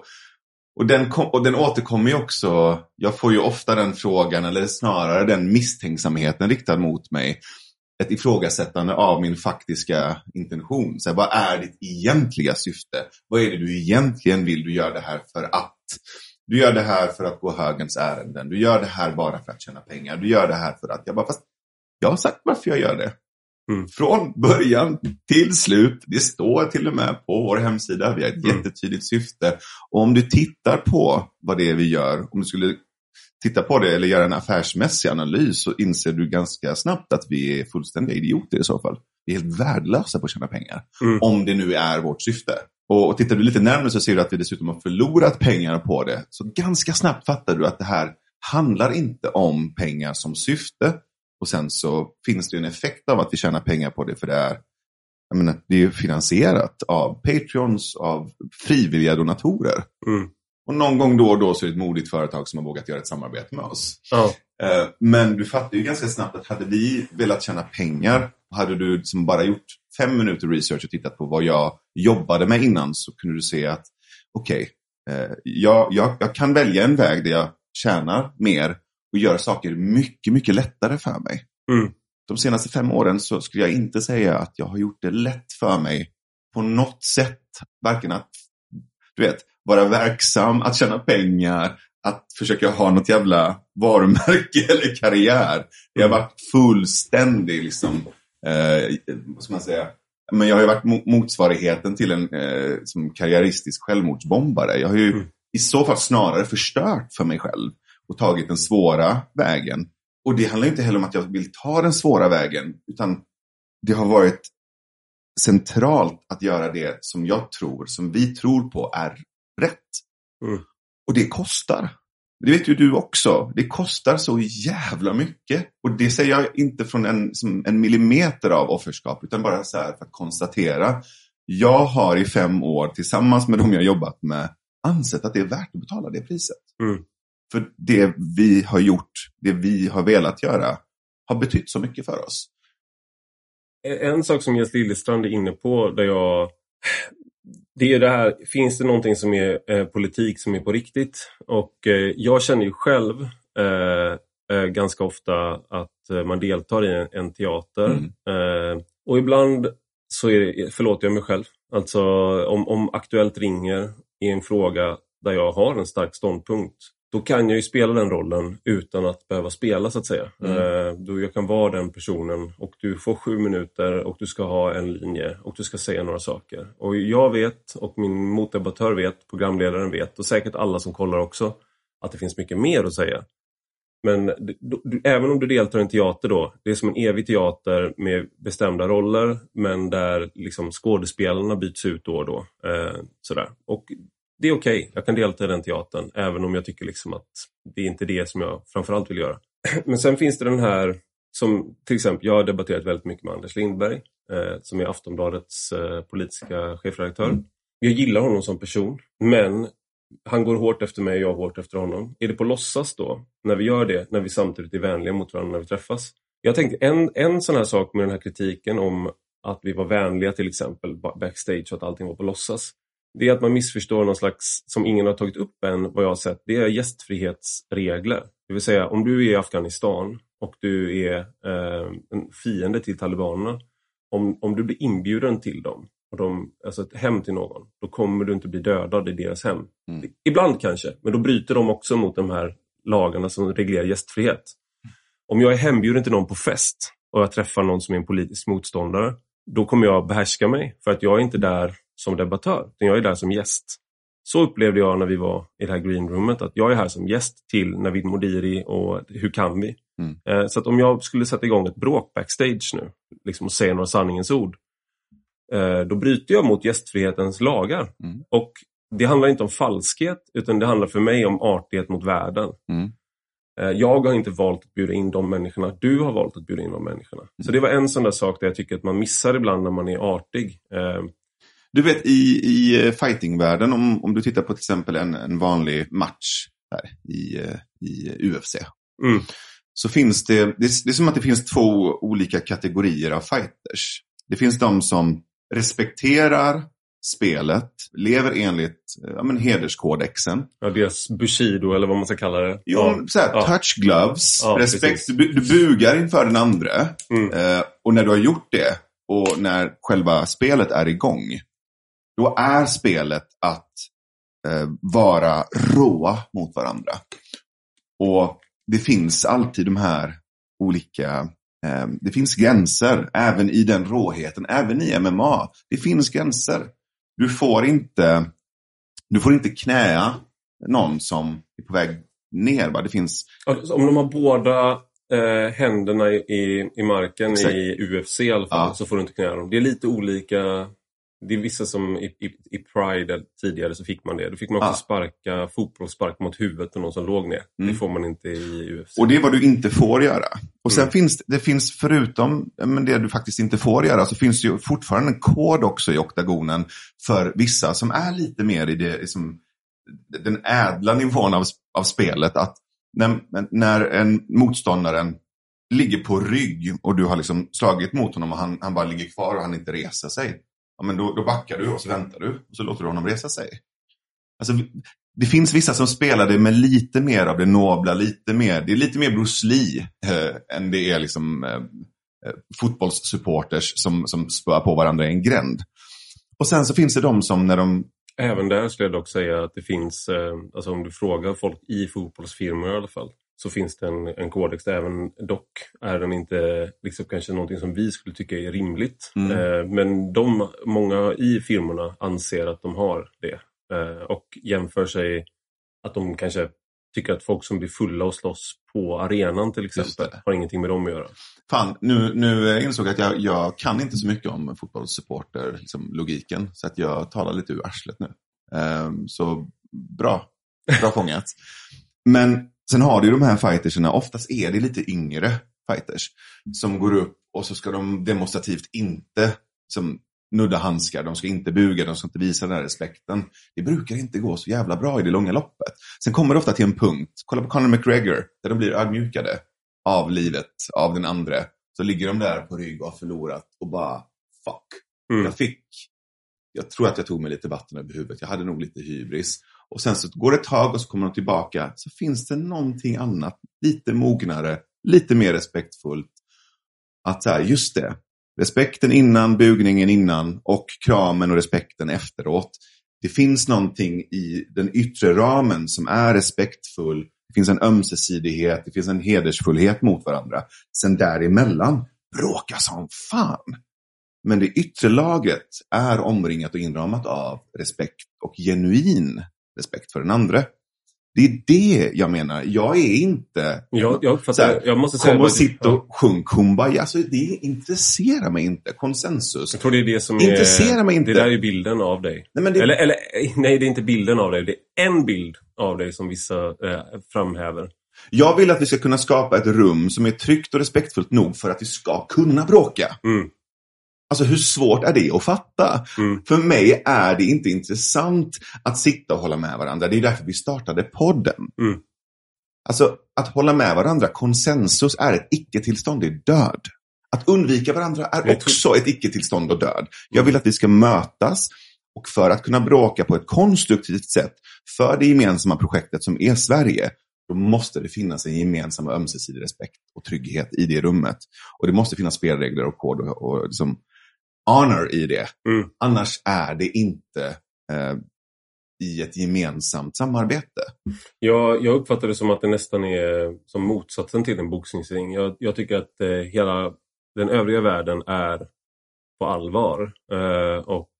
och, den kom, och den återkommer ju också. Jag får ju ofta den frågan, eller snarare den misstänksamheten riktad mot mig. Ett ifrågasättande av min faktiska intention. Så här, vad är ditt egentliga syfte? Vad är det du egentligen vill? Du gör det här för att. Du gör det här för att gå högens ärenden. Du gör det här bara för att tjäna pengar. Du gör det här för att. Jag bara, fast jag har sagt varför jag gör det. Mm. Från början till slut. Det står till och med på vår hemsida. Vi har ett Mm. jättetydligt syfte. Och om du tittar på vad det är vi gör, om du skulle titta på det eller göra en affärsmässig analys så inser du ganska snabbt att vi är fullständiga idioter i så fall. Vi är helt värdelösa på att tjäna pengar. Mm. Om det nu är vårt syfte. Och, och tittar du lite närmare så ser du att vi dessutom har förlorat pengar på det. Så ganska snabbt fattar du att det här handlar inte om pengar som syfte. Och sen så finns det en effekt av att vi tjänar pengar på det för det är jag menar, det är finansierat av Patreons, av frivilliga donatorer. Mm. Och någon gång då och då så är det ett modigt företag som har vågat göra ett samarbete med oss. Ja. Eh, Men du fattar ju ganska snabbt att hade vi velat tjäna pengar, hade du som bara gjort fem minuter research och tittat på vad jag jobbade med innan så kunde du se att okej, eh, jag, jag, jag kan välja en väg där jag tjänar mer och gör saker mycket, mycket lättare för mig. Mm. De senaste fem åren så skulle jag inte säga att jag har gjort det lätt för mig på något sätt. Varken att du vet, vara verksam, att tjäna pengar, att försöka ha något jävla varumärke eller karriär. Det har varit fullständig, liksom, eh, vad ska man säga, men jag har ju varit mo- motsvarigheten till en eh, som karriäristisk självmordsbombare. Jag har ju Mm. i så fall snarare förstört för mig själv och tagit den svåra vägen. Och det handlar inte heller om att jag vill ta den svåra vägen, utan det har varit centralt att göra det som jag tror, som vi tror på är. Mm. Och det kostar. Det vet ju du också. Det kostar så jävla mycket. Och det säger jag inte från en, en millimeter av offerskap, utan bara så här för att konstatera. Jag har i fem år tillsammans med de jag jobbat med ansett att det är värt att betala det priset. Mm. För det vi har gjort, det vi har velat göra, har betytt så mycket för oss. En sak som Jens Liljestrand är inne på där jag... Det är det här, finns det någonting som är eh, politik som är på riktigt? Och eh, jag känner ju själv eh, eh, ganska ofta att eh, man deltar i en, en teater. Mm. Eh, och ibland så är det, förlåter jag mig själv. Alltså om, om Aktuellt ringer i en fråga där jag har en stark ståndpunkt då kan jag ju spela den rollen utan att behöva spela så att säga. Mm. Eh, då jag kan vara den personen och du får sju minuter och du ska ha en linje och du ska säga några saker. Och jag vet och min motdebattör vet, programledaren vet och säkert alla som kollar också att det finns mycket mer att säga. Men du, du, även om du deltar i en teater då, det är som en evig teater med bestämda roller men där liksom skådespelarna byts ut då och då. Eh, sådär. Och det är okej, okay. jag kan delta i den teatern även om jag tycker liksom att det är inte det som jag framförallt vill göra. Men sen finns det den här, som till exempel, jag har debatterat väldigt mycket med Anders Lindberg eh, som är Aftonbladets eh, politiska chefredaktör. Jag gillar honom som person, men han går hårt efter mig och jag hårt efter honom. Är det på låtsas då, när vi gör det, när vi samtidigt är vänliga mot varandra när vi träffas? Jag tänkte en, en sån här sak med den här kritiken om att vi var vänliga till exempel backstage och att allting var på låtsas det är att man missförstår någon slags, som ingen har tagit upp än vad jag har sett, det är gästfrihetsregler. Det vill säga om du är i Afghanistan och du är eh, en fiende till talibanerna, om, om du blir inbjuden till dem, och de, alltså ett hem till någon, då kommer du inte bli dödad i deras hem. Mm. Ibland kanske, men då bryter de också mot de här lagarna som reglerar gästfrihet. Om jag är hembjuden till någon på fest och jag träffar någon som är en politisk motståndare, då kommer jag behärska mig för att jag är inte där som debattör, utan jag är där som gäst. Så upplevde jag när vi var i det här greenroomet, att jag är här som gäst till Navid Modiri och Hur kan vi? Mm. Eh, Så att om jag skulle sätta igång ett bråk backstage nu liksom och säga några sanningens ord, eh, då bryter jag mot gästfrihetens lagar. Mm. Och det handlar inte om falskhet, utan det handlar för mig om artighet mot världen. Mm. Eh, Jag har inte valt att bjuda in de människorna, du har valt att bjuda in de människorna. Mm. Så det var en sån där sak där jag tycker att man missar ibland när man är artig. Du vet i, i eh, fightingvärlden, om, om du tittar på till exempel en, en vanlig match här i, eh, i UFC. Mm. Så finns det, det är, det är som att det finns två olika kategorier av fighters. Det finns de som respekterar spelet, lever enligt eh, ja, men hederskodexen. Ja, deras Bushido eller vad man ska kalla det. Jo, ja. så här, Ja. touch gloves, Ja, respekt, du, du bugar inför den andra. Mm. Eh, och när du har gjort det och när själva spelet är igång, då är spelet att eh, vara råa mot varandra. Och det finns alltid de här olika, eh, det finns gränser även i den råheten, även i MMA. Det finns gränser. Du får inte, du får inte knäa någon som är på väg ner. Va? Det finns Alltså, Om de har båda eh, händerna i, i, i marken Exakt. i UFC i alla fall, Ja. så får du inte knäa dem. Det är lite olika. Det är vissa som i, i, i Pride tidigare så fick man det. Då fick man också Ja. sparka fotbollsspark mot huvudet på någon som låg ner. Mm. Det får man inte i UFC. Och det är vad du inte får göra. Och sen Mm. finns det- finns förutom men det du faktiskt inte får göra så finns det ju fortfarande en kod också i oktagonen för vissa som är lite mer i det, liksom, den ädla nivån av, av spelet. Att när, när en motståndaren ligger på rygg och du har liksom slagit mot honom och han, han bara ligger kvar och han inte reser sig. Ja, men då, då backar du och så väntar du och så låter du honom resa sig. Alltså, det finns vissa som spelar det med lite mer av det nobla, lite mer, det är lite mer Bruce Lee eh, än det är liksom eh, eh, fotbollssupporters som, som spöar på varandra i en gränd. Och sen så finns det de som när de, Även där skulle jag dock säga att det finns, eh, alltså om du frågar folk i fotbollsfirmor i alla fall, så finns det en, en kodex. Även dock är den inte liksom kanske någonting som vi skulle tycka är rimligt. Mm. Eh, men de, många i firmorna anser att de har det. Eh, och jämför sig att de kanske tycker att folk som blir fulla och slåss på arenan till exempel har ingenting med dem att göra. fan, nu, nu insåg jag att jag, jag kan inte så mycket om fotbollssupporter, liksom logiken, så att jag talar lite ur arslet nu. Ehm, så bra, bra fångat. Men sen har du ju de här fightersarna, oftast är det lite yngre fighters, som går upp och så ska de demonstrativt inte som, nudda handskar, de ska inte buga, de ska inte visa den här respekten. Det brukar inte gå så jävla bra i det långa loppet. Sen kommer det ofta till en punkt, kolla på Conor McGregor, där de blir ödmjukade av livet, av den andra. Så ligger de där på rygg och har förlorat och bara, fuck. Mm. Jag fick, jag tror att jag tog mig lite vatten över huvudet. Jag hade nog lite hybris. Och sen så går det ett tag och så kommer de tillbaka. Så finns det någonting annat, lite mognare, lite mer respektfullt. Att så här, just det. Respekten innan, bugningen innan och kramen och respekten efteråt. Det finns någonting i den yttre ramen som är respektfull. Det finns en ömsesidighet, det finns en hedersfullhet mot varandra. Sen däremellan, bråka som fan. Men det yttre laget är omringat och inramat av respekt och genuin respekt för den andra. Det är det jag menar. Jag är inte... Jag, jag, uppfattar, här, jag måste säga Kom och sitt och sjung kumbaya. Alltså, det intresserar mig inte. Konsensus. Jag tror det är det som Intresserar är... mig inte. Det där är bilden av dig. Nej, det, Eller, eller nej, det är inte bilden av dig. Det är en bild av dig som vissa eh, framhäver. Jag vill att vi ska kunna skapa ett rum som är tryggt och respektfullt nog för att vi ska kunna bråka. Mm. Alltså hur svårt är det att fatta? Mm. För mig är det inte intressant att sitta och hålla med varandra. Det är därför vi startade podden. Mm. Alltså att hålla med varandra, konsensus är ett icke-tillstånd, det är död. Att undvika varandra är också ett icke-tillstånd och död. Jag vill att vi ska mötas Och för att kunna bråka på ett konstruktivt sätt för det gemensamma projektet som är Sverige, då måste det finnas en gemensam ömsesidig respekt och trygghet i det rummet. Och det måste finnas spelregler och kod och, och liksom honor i det. Mm. Annars är det inte eh, i ett gemensamt samarbete. Jag, jag uppfattar det som att det nästan är som motsatsen till en boxningsring. Jag, jag tycker att eh, hela den övriga världen är på allvar. Eh, och,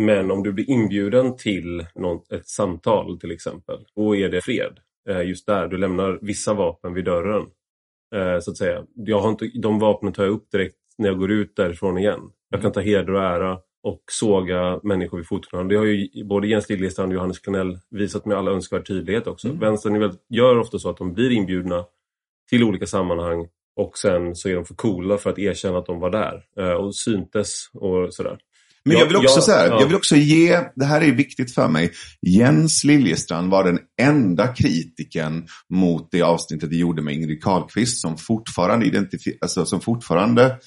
men om du blir inbjuden till något, ett samtal till exempel, då är det fred. Eh, just där, du lämnar vissa vapen vid dörren. Eh, så att säga. Jag har inte, de vapnen tar jag upp direkt när jag går ut därifrån igen. Jag kan ta heder och ära och såga människor vid fotknölarna. Det har ju både Jens Liljestrand och Johannes Klenell visat med all önskvärd tydlighet också. Mm. Vänstern är väl, gör ofta så att de blir inbjudna till olika sammanhang och sen så är de för coola för att erkänna att de var där eh, och syntes och sådär. Men jag vill också, så här, ja. jag vill också ge, det här är viktigt för mig, Jens Liljestrand var den enda kritiken mot det avsnittet vi gjorde med Ingrid Carlqvist som fortfarande, identifi- alltså, som fortfarande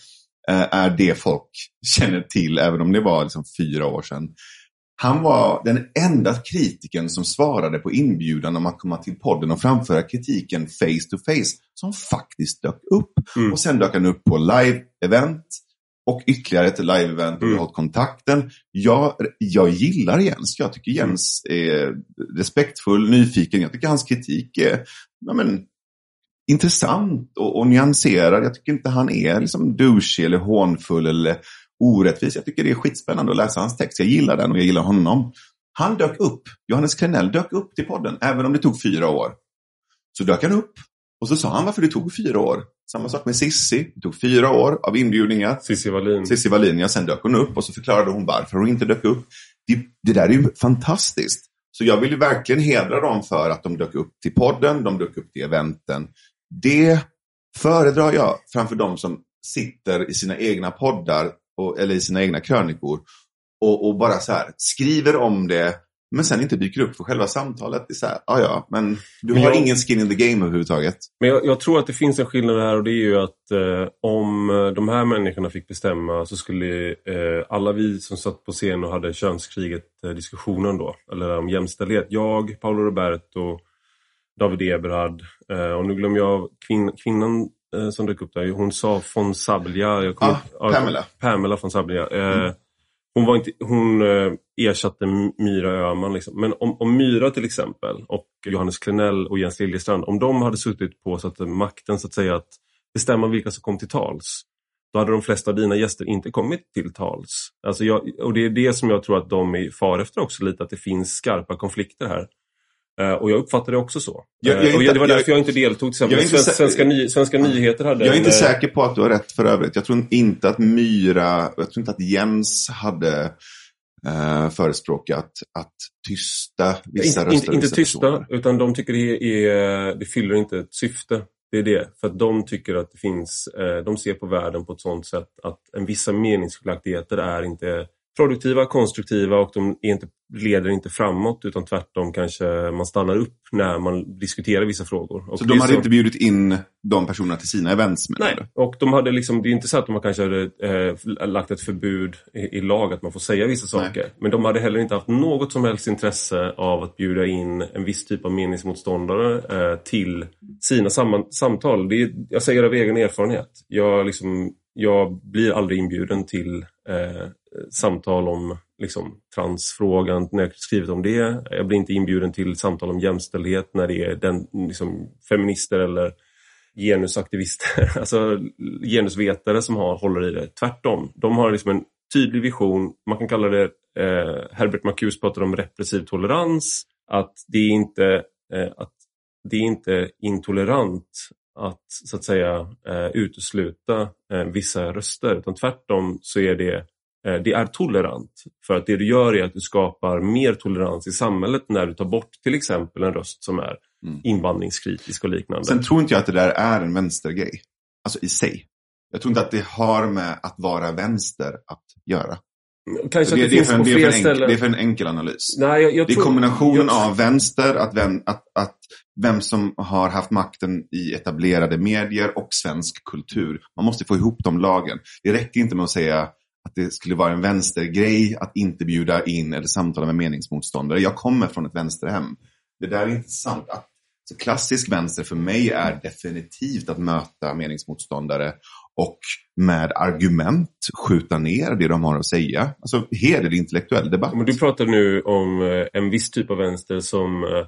är det folk känner till, även om det var liksom fyra år sedan. Han var den enda kritiken som svarade på inbjudan om att komma till podden och framföra kritiken face to face, som faktiskt dök upp. Mm. Och sen dök han upp på live-event och ytterligare ett live-event och Mm. har hållit kontakten. Jag, jag gillar Jens. Jag tycker Jens är respektfull, nyfiken. Jag tycker hans kritik är ja, men, intressant och, och nyanserad. Jag tycker inte han är liksom douchey eller hånfull eller orättvis. Jag tycker det är skitspännande att läsa hans text. Jag gillar den och jag gillar honom. Han dök upp, Johannes Krenell dök upp till podden, även om det tog fyra år. Så dök han upp och så sa han varför det tog fyra år. Samma sak med Sissi, det tog fyra år av inbjudningar. Cissi Wallin. Cissi Wallin, ja, sen dök hon upp och så förklarade hon varför hon inte dök upp. Det, det där är ju fantastiskt. Så jag vill ju verkligen hedra dem för att de dök upp till podden, de dök upp till eventen. Det föredrar jag framför de som sitter i sina egna poddar och, eller i sina egna krönikor och, och bara så här skriver om det men sen inte dyker upp för själva samtalet. Det är så här, ja ja, men du Men har jag- ingen skin in the game överhuvudtaget. Men jag, jag tror att det finns en skillnad här och det är ju att eh, om eh, de här människorna fick bestämma så skulle eh, alla vi som satt på scen och hade könskriget eh, diskussionen då, eller om jämställdhet. Jag, Paolo Roberto, David Eberhard eh, och nu glömmer jag kvin, kvinnan eh, som dök upp där. Hon sa von Sablia. Jag Ah, ja, Pamela. Pamela von Sablia. Eh, hon var inte, hon ersatte Myra Öhman. Liksom. Men om, om Myra till exempel och Johannes Klenell och Jens Liljestrand, om de hade suttit på så att, makten så att säga att bestämma vilka som kom till tals, då hade de flesta av dina gäster inte kommit till tals. Alltså jag, och det är det som jag tror att de är far efter också lite, att det finns skarpa konflikter här. Eh, och jag uppfattar det också så. Jag- jag Eh, och inte- det var jag- därför jag inte deltog. Till exempel. jag inte Svenska, svenska, ny, svenska nyheter hade Jag är en, inte eh, säker på att du har rätt för övrigt. Jag tror inte att Myra, jag tror inte att Jens hade eh, förespråkat att tysta vissa inte, inte, röster. inte vissa tysta, personer. utan de tycker det, är, det fyller inte ett syfte. Det är det. För att de tycker att det finns, de ser på världen på ett sånt sätt att en vissa meningsskiljaktigheter är inte produktiva, konstruktiva och de är inte, leder inte framåt utan tvärtom kanske man stannar upp när man diskuterar vissa frågor. Och Så det de hade inte bjudit in de personerna till sina events Nej, du? och de hade liksom, det är inte så att de kanske hade eh, lagt ett förbud i, i lag att man får säga vissa Nej. saker. Men de hade heller inte haft något som helst intresse av att bjuda in en viss typ av meningsmotståndare eh, till sina samman, samtal. Det är, jag säger av egen erfarenhet. Jag, liksom, jag blir aldrig inbjuden till eh, samtal om liksom, transfrågan när jag skrivit om det. Jag blir inte inbjuden till samtal om jämställdhet när det är den, liksom, feminister eller genusaktivister, alltså genusvetare som har, håller i det. Tvärtom, de har liksom en tydlig vision. Man kan kalla det, eh, Herbert Marcuse pratar om repressiv tolerans, att det är inte, eh, att det är inte intolerant att så att säga eh, utesluta eh, vissa röster, utan tvärtom så är det eh, det är tolerant. För att det du gör är att du skapar mer tolerans i samhället när du tar bort till exempel en röst som är Mm. invandringskritisk och liknande. Sen tror inte jag att det där är en vänstergrej. Alltså i sig. Jag tror inte att det har med att vara vänster att göra. Kanske Det, det, det, är en, det, är enkel, det är för en enkel analys. Nej, jag, jag Det är tror- kombinationen jag, av vänster, att vem, att, att vem som har haft makten i etablerade medier och svensk kultur. Man måste få ihop de lagen. Det räcker inte med att säga att det skulle vara en vänstergrej att inte bjuda in eller samtala med meningsmotståndare. Jag kommer från ett vänsterhem. Det där är inte sant. Att, så klassisk vänster för mig är definitivt att möta meningsmotståndare och med argument skjuta ner det de har att säga. Alltså hederlig intellektuell debatt. Men du pratar nu om eh, en viss typ av vänster som eh,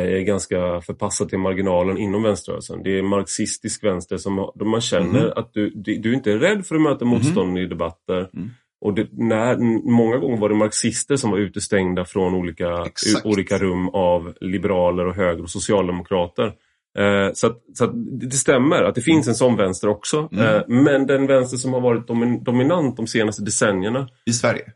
är ganska förpassad till marginalen inom vänsterrörelsen. Det är marxistisk vänster som man känner mm. att du, du inte är rädd för att möta motstånd mm. i debatter. Mm. Och det, när, många gånger var det marxister som var utestängda från olika, olika rum av liberaler och höger och socialdemokrater. Eh, så, att, så att det stämmer att det finns en sån vänster också. Mm. Eh, men den vänster som har varit domin dominant de senaste decennierna. I Sverige?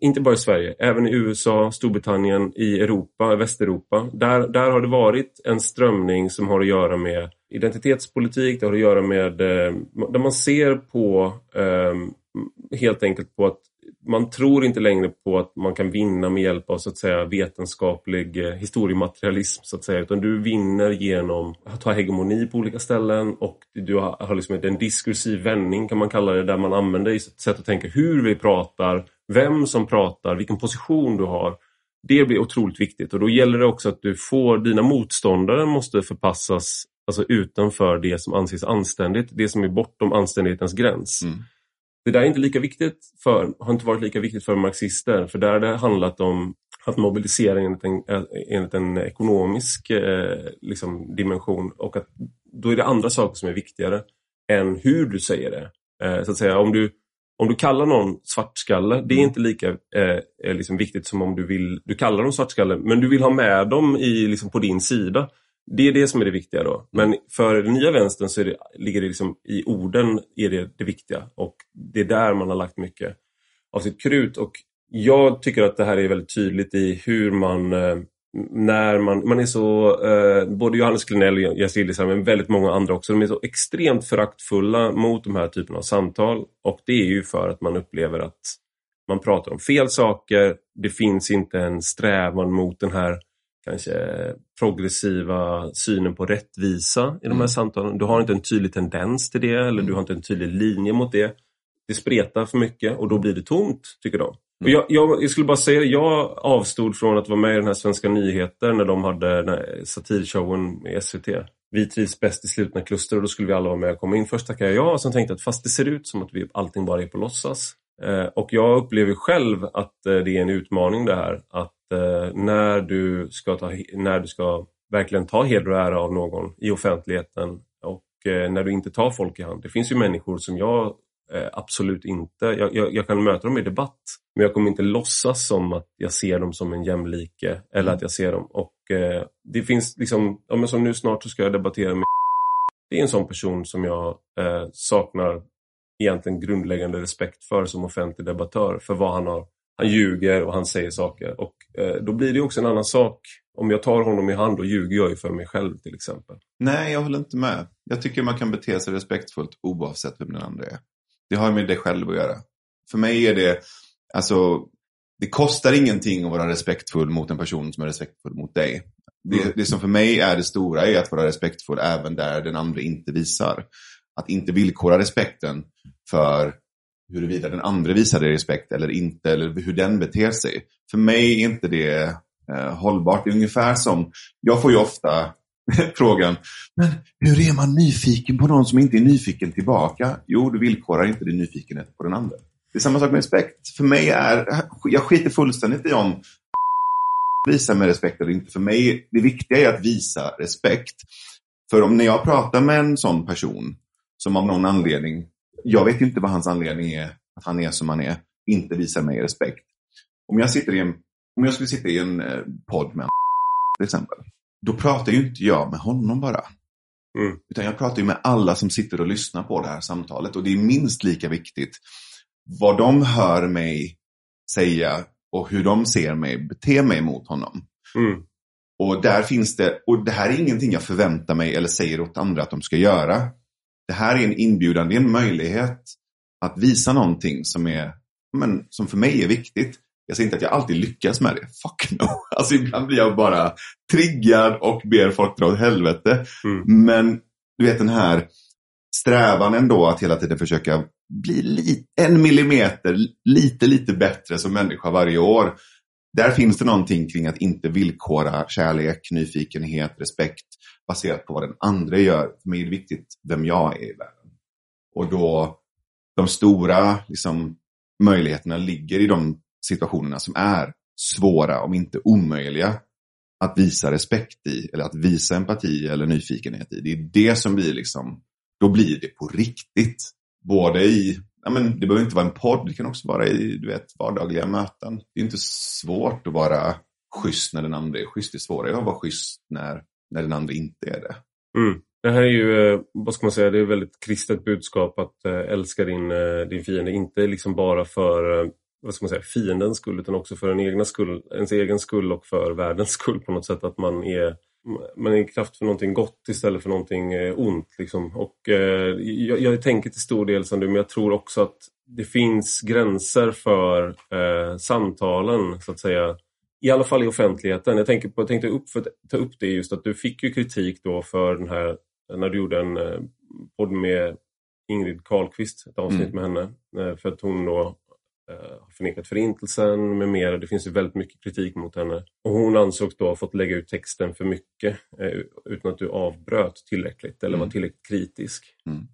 inte bara i Sverige, även i USA, Storbritannien, i Europa, Västeuropa. Där, där har det varit en strömning som har att göra med identitetspolitik, det har att göra med eh, där man ser på eh, helt enkelt på att man tror inte längre på att man kan vinna med hjälp av så att säga vetenskaplig eh, historiematerialism så att säga utan du vinner genom att ha hegemoni på olika ställen och du har, har liksom en diskursiv vändning kan man kalla det där man använder i sätt att tänka hur vi pratar, vem som pratar, vilken position du har. Det blir otroligt viktigt och då gäller det också att du får, dina motståndare måste förpassas alltså utanför det som anses anständigt, det som är bortom anständighetens gräns. Mm. Det där är inte lika viktigt för, har inte varit lika viktigt för marxister för där har det handlat om att mobilisera enligt en, enligt en ekonomisk eh, liksom, dimension och att då är det andra saker som är viktigare än hur du säger det. Eh, så att säga, om du, om du kallar någon svartskalle, det är mm. inte lika eh, liksom viktigt som om du vill, du kallar dem svartskalle men du vill ha med dem i, liksom, på din sida. Det är det som är det viktiga då. Men för den nya vänstern så det, ligger det liksom i orden är det det viktiga och det är där man har lagt mycket av sitt krut. Och jag tycker att det här är väldigt tydligt i hur man eh, när man, man är så, eh, både Johannes Klenell och Jens Liljestam men väldigt många andra också, de är så extremt föraktfulla mot de här typerna av samtal och det är ju för att man upplever att man pratar om fel saker, det finns inte en strävan mot den här kanske progressiva synen på rättvisa i de här mm. samtalen. Du har inte en tydlig tendens till det eller du mm. har inte en tydlig linje mot det. Det spretar för mycket och då blir det tomt, tycker de. Mm. Jag, jag, jag, skulle bara säga, jag avstod från att vara med i den här Svenska nyheter när de hade den satirshowen i SVT. Vi trivs bäst i slutna kluster och då skulle vi alla vara med och komma in. Först tackade jag ja och sen tänkte jag att fast det ser ut som att vi, allting bara är på låtsas. Eh, och jag upplever själv att eh, det är en utmaning det här. Att eh, när, du ska ta, när du ska verkligen ta heder och ära av någon i offentligheten och när du inte tar folk i hand. Det finns ju människor som jag absolut inte, jag, jag, jag, kan möta dem i debatt men jag kommer inte låtsas som att jag ser dem som en jämlike eller att jag ser dem. Och det finns liksom, ja, men som nu snart så ska jag debattera med det är en sån person som jag eh, saknar egentligen grundläggande respekt för som offentlig debattör för vad han har. Han ljuger och han säger saker och eh, då blir det också en annan sak. Om jag tar honom i hand då ljuger jag ju för mig själv till exempel. Nej, jag håller inte med. Jag tycker man kan bete sig respektfullt oavsett vem den andra är. Det har med dig själv att göra. För mig är det, alltså, det kostar ingenting att vara respektfull mot en person som är respektfull mot dig. Det, mm. det som för mig är det stora är att vara respektfull även där den andra inte visar att inte villkora respekten för huruvida den andra visar dig respekt eller inte, eller hur den beter sig. För mig är inte det eh, hållbart. Det är ungefär som, jag får ju ofta frågan, men hur är man nyfiken på någon som inte är nyfiken tillbaka? Jo, du villkorar inte din nyfikenhet på den andra. Det är samma sak med respekt. För mig är, jag skiter fullständigt i om visa med respekt eller inte. För mig, det viktiga är att visa respekt. För om när jag pratar med en sån person som av någon anledning, jag vet inte vad hans anledning är, att han är som han är, inte visar mig respekt. Om jag, sitter i en, om jag skulle sitta i en eh, podd med en till exempel, då pratar ju inte jag med honom bara. Mm. Utan jag pratar ju med alla som sitter och lyssnar på det här samtalet och det är minst lika viktigt vad de hör mig säga och hur de ser mig bete mig mot honom. Mm. Och där finns det, och det här är ingenting jag förväntar mig eller säger åt andra att de ska göra det här är en inbjudan, det är en möjlighet att visa någonting som, är, men, som för mig är viktigt. Jag säger inte att jag alltid lyckas med det. Fuck no. Alltså ibland blir jag bara triggad och ber folk dra åt helvete. Mm. Men du vet den här strävan ändå att hela tiden försöka bli li en millimeter lite, lite bättre som människa varje år. Där finns det någonting kring att inte villkora kärlek, nyfikenhet, respekt baserat på vad den andra gör. För mig är det viktigt vem jag är i världen. Och då de stora liksom, möjligheterna ligger i de situationerna som är svåra, om inte omöjliga, att visa respekt i, eller att visa empati eller nyfikenhet i. Det är det som blir liksom, då blir det på riktigt. Både i, ja men det behöver inte vara en podd, det kan också vara i, du vet, vardagliga möten. Det är inte svårt att vara schysst när den andra är schysst. Det är svårare att vara schysst när, när den andra inte är det. Mm. Det här är ju, eh, vad ska man säga, det är ett väldigt kristet budskap att eh, älska din, eh, din fiende. Inte liksom bara för vad ska man säga, fiendens skull utan också för en egna skull, ens egen skull och för världens skull på något sätt. Att man är, man är kraft för någonting gott istället för någonting ont. Liksom. Och, eh, jag, jag tänker till stor del som du, men jag tror också att det finns gränser för eh, samtalen, så att säga. I alla fall i offentligheten. Jag, tänker på, jag tänkte upp för, ta upp det just att du fick ju kritik då för den här när du gjorde en eh, podd med Ingrid Carlqvist, ett avsnitt mm. med henne. Eh, för att hon då eh, har förnekat förintelsen med mera. Det finns ju väldigt mycket kritik mot henne. Och hon ansågs då ha fått lägga ut texten för mycket utan att du avbröt tillräckligt eller mm. var tillräckligt kritisk. Mm.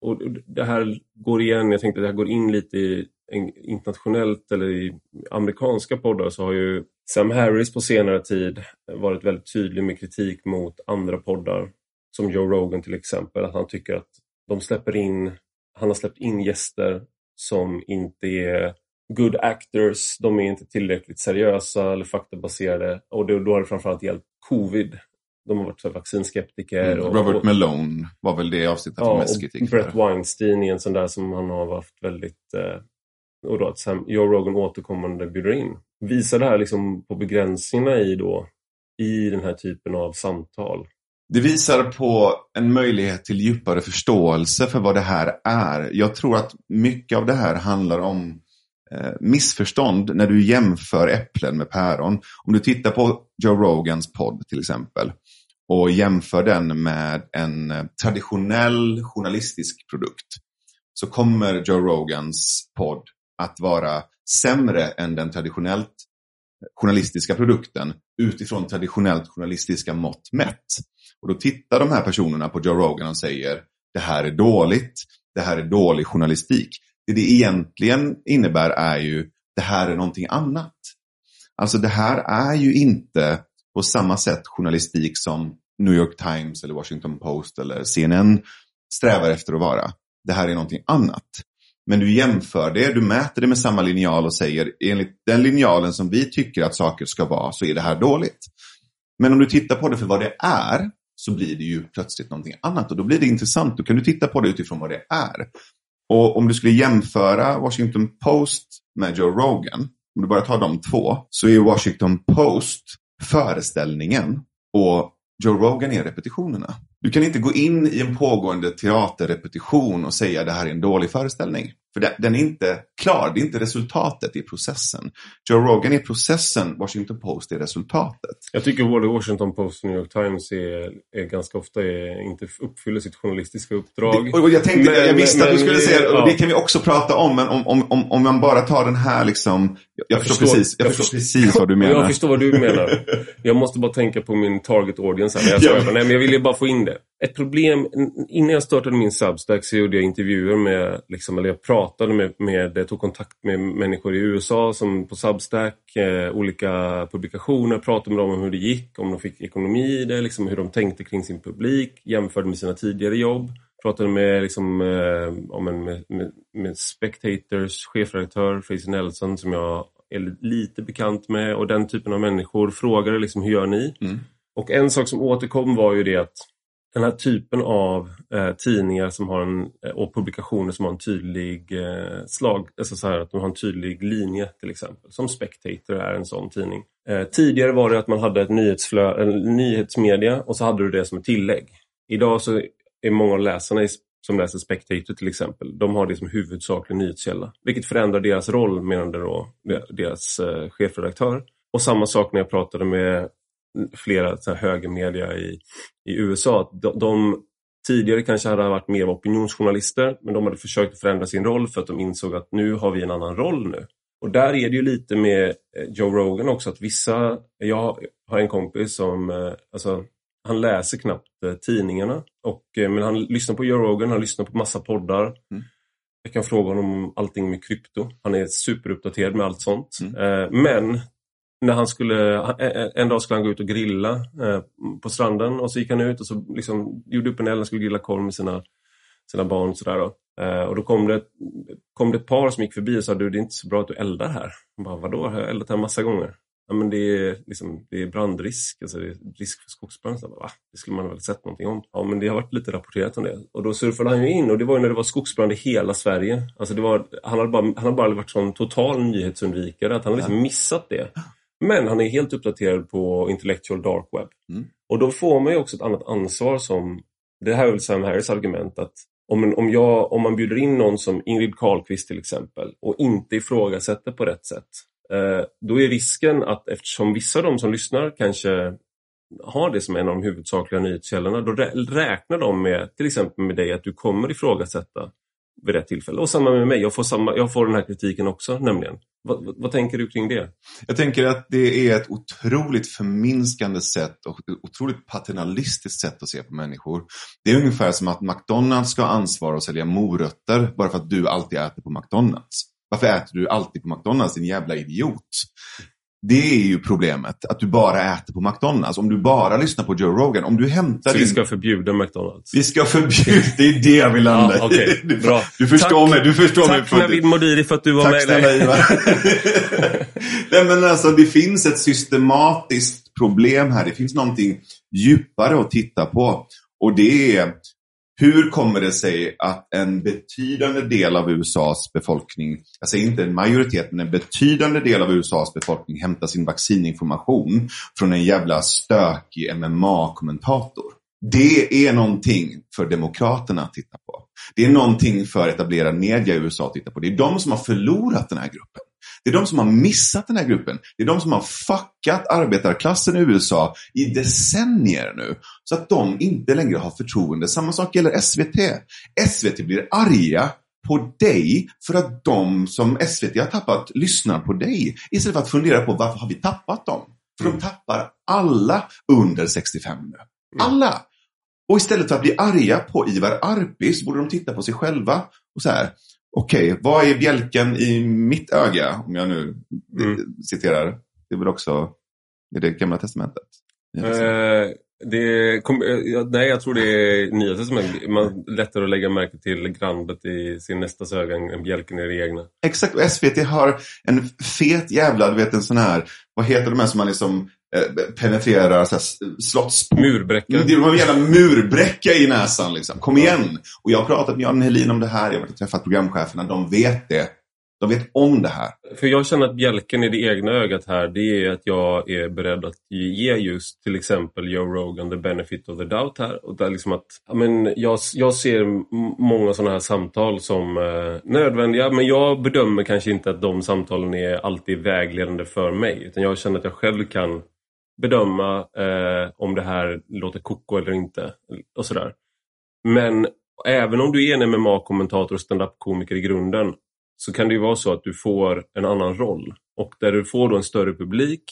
Och det här går igen, jag tänkte att det här går in lite i internationellt eller i amerikanska poddar så har ju Sam Harris på senare tid varit väldigt tydlig med kritik mot andra poddar som Joe Rogan till exempel, att han tycker att de släpper in, han har släppt in gäster som inte är good actors, de är inte tillräckligt seriösa eller faktabaserade och då, då har det framförallt gällt covid. De har varit så vaccinskeptiker. Mm, Robert och, Malone var väl det avsnittet ja, mest kritik Brett Weinstein är en sån där som han har varit väldigt eh, och då att Sam, Joe Rogan återkommande bjuder in. Visar det här liksom på begränsningarna i då i den här typen av samtal det visar på en möjlighet till djupare förståelse för vad det här är. Jag tror att mycket av det här handlar om eh, missförstånd när du jämför äpplen med päron. Om du tittar på Joe Rogans podd till exempel och jämför den med en eh, traditionell journalistisk produkt så kommer Joe Rogans podd att vara sämre än den traditionellt eh, journalistiska produkten utifrån traditionellt journalistiska mått mätt. Och då tittar de här personerna på Joe Rogan och säger det här är dåligt, det här är dålig journalistik. Det det egentligen innebär är ju det här är någonting annat. Alltså det här är ju inte på samma sätt journalistik som New York Times eller Washington Post eller CNN strävar efter att vara. Det här är någonting annat. Men du jämför det, du mäter det med samma linjal och säger enligt den linjalen som vi tycker att saker ska vara så är det här dåligt. Men om du tittar på det för vad det är så blir det ju plötsligt någonting annat och då blir det intressant. Då kan du titta på det utifrån vad det är. Och om du skulle jämföra Washington Post med Joe Rogan, om du bara tar de två, så är Washington Post föreställningen och Joe Rogan är repetitionerna. Du kan inte gå in i en pågående teaterrepetition och säga det här är en dålig föreställning. För den är inte klar, det är inte resultatet i processen. Joe Rogan är processen, Washington Post är resultatet. Jag tycker både Washington Post och New York Times är, är ganska ofta är, inte uppfyller sitt journalistiska uppdrag. Det, och jag, tänkte, men, jag visste men, att du skulle säga det, och det kan vi också prata om, men om, om, om, om man bara tar den här liksom, jag, jag förstår, precis, jag, jag förstår, precis vad du menar. Jag förstår vad du menar. Jag måste bara tänka på min target audience här. Jag, ja. Nej, men jag vill ju bara få in det ett problem, innan jag startade min Substack så gjorde jag intervjuer med, liksom, eller jag pratade med, med tog kontakt med människor i USA som på Substack, eh, olika publikationer, pratade med dem om hur det gick, om de fick ekonomi i det, liksom, hur de tänkte kring sin publik, jämförde med sina tidigare jobb. Pratade med, liksom, eh, om en, med, med, med Spectators chefredaktör Fraser Nelson som jag är lite bekant med och den typen av människor frågade liksom, hur gör ni? Mm. Och en sak som återkom var ju det att den här typen av eh, tidningar som har en, eh, och publikationer som har en tydlig eh, slag, alltså så här att de har en tydlig linje till exempel. Som Spectator är en sån tidning. Eh, tidigare var det att man hade ett nyhetsflö, en nyhetsmedia och så hade du det som ett tillägg. Idag så är många av läsarna som läser Spectator till exempel, de har det som huvudsaklig nyhetskälla. Vilket förändrar deras roll menade då deras eh, chefredaktör. Och samma sak när jag pratade med flera så här, högermedia i, i USA. De, de tidigare kanske hade varit mer opinionsjournalister, men de hade försökt förändra sin roll för att de insåg att nu har vi en annan roll nu. Och där är det ju lite med eh, Joe Rogan också, att vissa, jag har en kompis som, eh, alltså, han läser knappt eh, tidningarna, och, men han lyssnar på Joe Rogan, han lyssnar på massa poddar. Mm. Jag kan fråga honom om allting med krypto. Han är superuppdaterad med allt sånt. Mm. Men när han skulle, en dag skulle han gå ut och grilla på stranden och så gick han ut och så liksom gjorde upp en eld och skulle grilla korv med sina, sina barn. Och, sådär då. och då kom det, kom det ett par som gick förbi och sa du det är inte så bra att du eldar här. Jag bara, Vadå, jag har eldat här massa gånger. Ja, men det, är, liksom, det är brandrisk, alltså det är risk för skogsbrand. Så bara, Det skulle man väl sett någonting om. Ja, men det har varit lite rapporterat om det. Och då surfade han ju in och det var ju när det var skogsbrand i hela Sverige. Alltså det var, han hade bara, han hade bara varit sån total nyhetsundvikare, att han har liksom missat det. Men han är helt uppdaterad på intellectual dark web. Mm. Och då får man ju också ett annat ansvar som, det här är väl Sam Harris argument, att om, om, jag, om man bjuder in någon som Ingrid Carlqvist till exempel och inte ifrågasätter på rätt sätt, eh, då är risken att eftersom vissa av de som lyssnar kanske har det som en av de huvudsakliga nyhetskällorna, då räknar de med, till exempel med dig, att du kommer ifrågasätta vid rätt tillfälle. Och samma med mig, jag får, samma, jag får den här kritiken också nämligen. Vad, vad, vad, tänker du kring det? Jag tänker att det är ett otroligt förminskande sätt och ett otroligt paternalistiskt sätt att se på människor. Det är ungefär som att McDonalds ska ha ansvar att sälja morötter bara för att du alltid äter på McDonalds. Varför äter du alltid på McDonalds, din jävla idiot? Det är ju problemet, att du bara äter på McDonalds. Om du bara lyssnar på Joe Rogan, om du hämtar Så din... vi ska förbjuda McDonalds? Vi ska förbjuda, det är det jag vill landa ja, okay. Du, Bra. du förstår Tack. mig. Du förstår Tack mig Navid Modiri för att du var Tack med. Tack Nej men alltså det finns ett systematiskt problem här. Det finns någonting djupare att titta på. Och det är hur kommer det sig att en betydande del av USAs befolkning, jag säger inte en majoritet, men en betydande del av USAs befolkning hämtar sin vaccininformation från en jävla stökig MMA-kommentator. Det är någonting för Demokraterna att titta på. Det är någonting för etablerad media i USA att titta på. Det är de som har förlorat den här gruppen. Det är de som har missat den här gruppen. Det är de som har fuckat arbetarklassen i USA i decennier nu. Så att de inte längre har förtroende. Samma sak gäller SVT. SVT blir arga på dig för att de som SVT har tappat lyssnar på dig. Istället för att fundera på varför har vi tappat dem? För mm. de tappar alla under 65 nu. Mm. Alla! Och istället för att bli arga på Ivar Arpi så borde de titta på sig själva och så här. Okej, okay, vad är bjälken i mitt öga? Om jag nu mm. citerar. Det är väl också, är det Gamla Testamentet? Eh, det kom, eh, nej, jag tror det är Nya Testamentet. Man lättare att lägga märke till grandet i sin nästas öga än bjälken i det egna. Exakt, och SVT har en fet jävla, du vet en sån här, vad heter de här som man liksom penetrerar så slotts... Murbräcka. Det var en jävla murbräcka i näsan liksom. Kom igen! Och jag har pratat med Jan Helin om det här, jag har träffat programcheferna, de vet det. De vet om det här. För jag känner att bjälken i det egna ögat här, det är att jag är beredd att ge just till exempel Joe Rogan the benefit of the doubt här. Och där liksom att, men jag, jag ser många sådana här samtal som eh, nödvändiga, men jag bedömer kanske inte att de samtalen är alltid vägledande för mig. Utan jag känner att jag själv kan bedöma eh, om det här låter koko eller inte. och sådär. Men även om du är en MMA-kommentator och stand-up-komiker i grunden så kan det ju vara så att du får en annan roll. Och där du får då en större publik.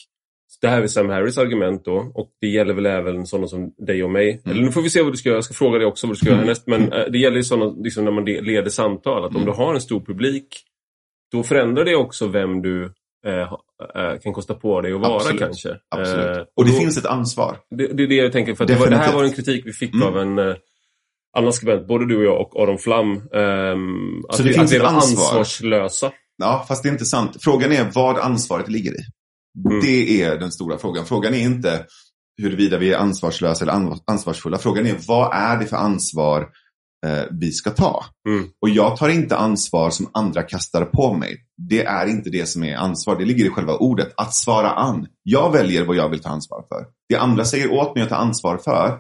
Det här är Sam Harris argument då och det gäller väl även sådana som dig och mig. Mm. Eller nu får vi se vad du ska göra. Jag ska fråga dig också vad du ska göra härnäst. Men äh, det gäller ju sådana, liksom när man leder samtal. Att om mm. du har en stor publik då förändrar det också vem du Eh, eh, kan kosta på dig att vara Absolut. kanske. Absolut. Eh, och det då, finns ett ansvar. Det, det, är det jag tänker. För det, var, det, här var en kritik vi fick mm. av en eh, annan skribent, både du och jag och Aron Flam. Ehm, att, Så det vi, finns att vi var ansvar. ansvarslösa. Ja, fast det är inte sant. Frågan är vad ansvaret ligger i. Mm. Det är den stora frågan. Frågan är inte huruvida vi är ansvarslösa eller ansvarsfulla. Frågan är vad är det för ansvar eh, vi ska ta. Mm. Och jag tar inte ansvar som andra kastar på mig. Det är inte det som är ansvar. Det ligger i själva ordet. Att svara an. Jag väljer vad jag vill ta ansvar för. Det andra säger åt mig att ta ansvar för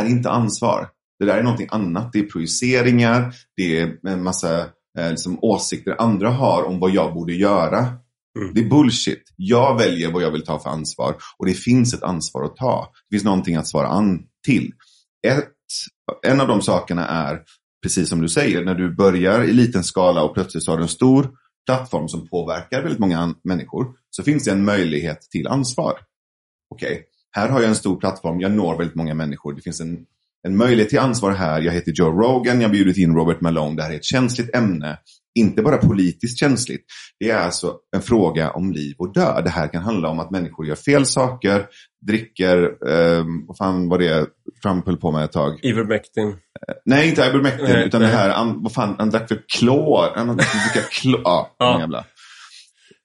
är inte ansvar. Det där är någonting annat. Det är projiceringar. Det är en massa eh, liksom, åsikter andra har om vad jag borde göra. Mm. Det är bullshit. Jag väljer vad jag vill ta för ansvar och det finns ett ansvar att ta. Det finns någonting att svara an till en av de sakerna är, precis som du säger, när du börjar i liten skala och plötsligt har du en stor plattform som påverkar väldigt många människor, så finns det en möjlighet till ansvar. Okej, okay. här har jag en stor plattform, jag når väldigt många människor, det finns en en möjlighet till ansvar här. Jag heter Joe Rogan, jag har bjudit in Robert Malone. Det här är ett känsligt ämne. Inte bara politiskt känsligt. Det är alltså en fråga om liv och död. Det här kan handla om att människor gör fel saker, dricker, eh, vad fan var det Trump höll på med ett tag? Ivermectin. nej, inte Ivermectin, utan nej. det här, an, vad fan, han drack för klor. Han drack klor. Ja, ja. jävla.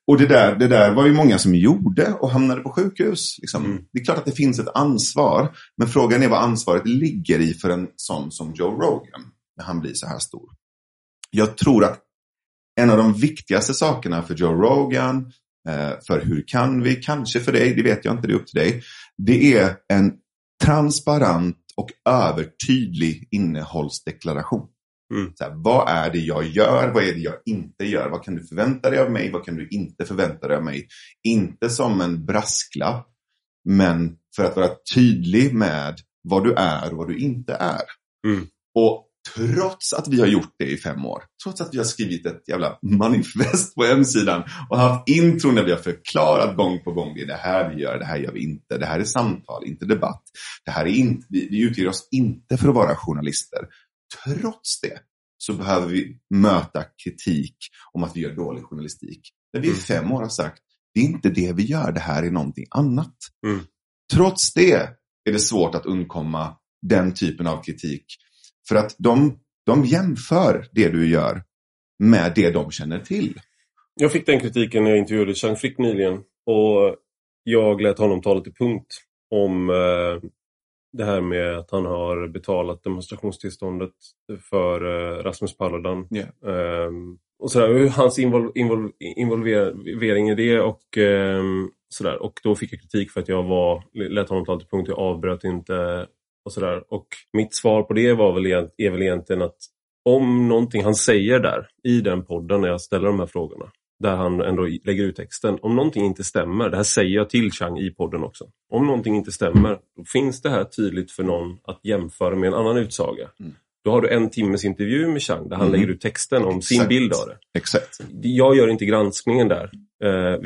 Och det där, det där var ju många som gjorde och hamnade på sjukhus. Liksom. Mm. Det är klart att det finns ett ansvar, men frågan är vad ansvaret ligger i för en sån som Joe Rogan, när han blir så här stor. Jag tror att en av de viktigaste sakerna för Joe Rogan, eh, för hur kan vi, kanske för dig, det vet jag inte, det är upp till dig. Det är en transparent och övertydlig innehållsdeklaration. Mm. Så här, vad är det jag gör? Vad är det jag inte gör? Vad kan du förvänta dig av mig? Vad kan du inte förvänta dig av mig? Inte som en brasklapp, men för att vara tydlig med vad du är och vad du inte är. Mm. Och trots att vi har gjort det i fem år, trots att vi har skrivit ett jävla manifest på hemsidan och haft intron där vi har förklarat gång på gång, det är det här vi gör, det här gör vi inte, det här är samtal, inte debatt. Det här är inte, vi, vi utger oss inte för att vara journalister. Trots det så behöver vi möta kritik om att vi gör dålig journalistik. När vi i mm. fem år har sagt, det är inte det vi gör, det här är någonting annat. Mm. Trots det är det svårt att undkomma den typen av kritik. För att de, de jämför det du gör med det de känner till. Jag fick den kritiken när jag intervjuade Chang Frick nyligen. Och jag lät honom tala till punkt om eh, det här med att han har betalat demonstrationstillståndet för uh, Rasmus Paludan. Yeah. Um, och sådär, hans invol invol involvering i det och um, sådär. Och då fick jag kritik för att jag var, lät honom ta till punkt, jag avbröt inte och sådär. Och mitt svar på det var väl, är väl egentligen att om någonting han säger där i den podden när jag ställer de här frågorna där han ändå lägger ut texten. Om någonting inte stämmer, det här säger jag till Chang i podden också. Om någonting inte stämmer, då finns det här tydligt för någon att jämföra med en annan utsaga. Mm. Då har du en timmes intervju med Chang där han mm. lägger ut texten om Exakt. sin bild av det. Exakt. Jag gör inte granskningen där, eh,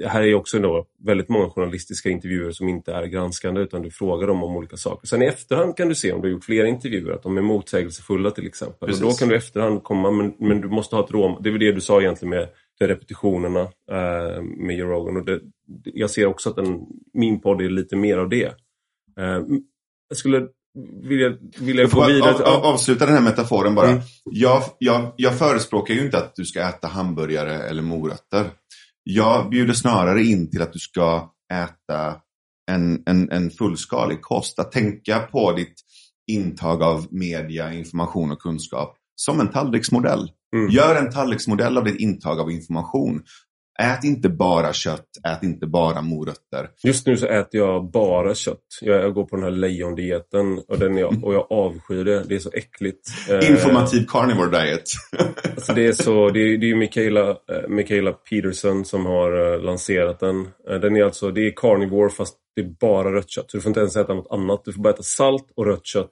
vilket här är också då väldigt många journalistiska intervjuer som inte är granskande utan du frågar dem om olika saker. Sen i efterhand kan du se om du har gjort flera intervjuer att de är motsägelsefulla till exempel. Och då kan du i efterhand komma, men, men du måste ha ett råm. Det är väl det du sa egentligen med repetitionerna eh, med Joe Rogan. Och det, jag ser också att den, min podd är lite mer av det. Eh, jag skulle vilja, vilja gå vidare. Av, av, avsluta den här metaforen bara. Mm. Jag, jag, jag förespråkar ju inte att du ska äta hamburgare eller morötter. Jag bjuder snarare in till att du ska äta en, en, en fullskalig kost. Att tänka på ditt intag av media, information och kunskap som en tallriksmodell. Mm. Gör en tallriksmodell av ditt intag av information. Ät inte bara kött, ät inte bara morötter. Just nu så äter jag bara kött. Jag, jag går på den här lejondieten och, den jag, och jag avskyr det. Det är så äckligt. Eh, Informativ carnivore diet. alltså det är så, det är, det är Michaela, eh, Michaela Peterson som har uh, lanserat den. den är alltså, det är carnivore fast det är bara rött kött. Så du får inte ens äta något annat. Du får bara äta salt och rött kött.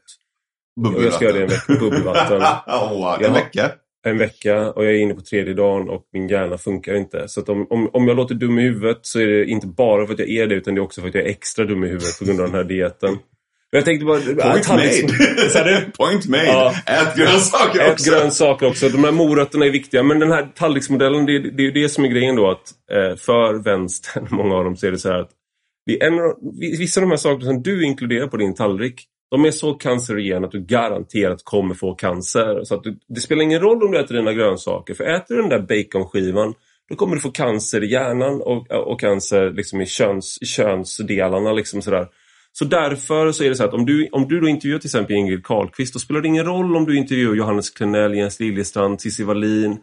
Bubbelvatten. Jag ska göra det en vecka. Bubbelvatten. oh, en vecka? En vecka och jag är inne på tredje dagen och min hjärna funkar inte. Så om, om, om jag låter dum i huvudet så är det inte bara för att jag är det utan det är också för att jag är extra dum i huvudet på grund av den här dieten. Jag tänkte bara... Point made! Point made! Ja. Ät grönsaker också! Ät grönsaker också. De här morötterna är viktiga. Men den här tallriksmodellen, det, det är ju det som är grejen då att eh, för vänstern, många av dem, så är det så här att det är en, vissa av de här sakerna som du inkluderar på din tallrik de är så cancerogena att du garanterat kommer få cancer. Så att du, det spelar ingen roll om du äter dina grönsaker. För äter du den där baconskivan då kommer du få cancer i hjärnan och, och cancer liksom i, köns, könsdelarna. Liksom sådär. Så därför så är det så att om du, om du då intervjuar till exempel Ingrid Carlqvist då spelar det ingen roll om du intervjuar Johannes Klenell, Jens Liljestrand, Cissi Wallin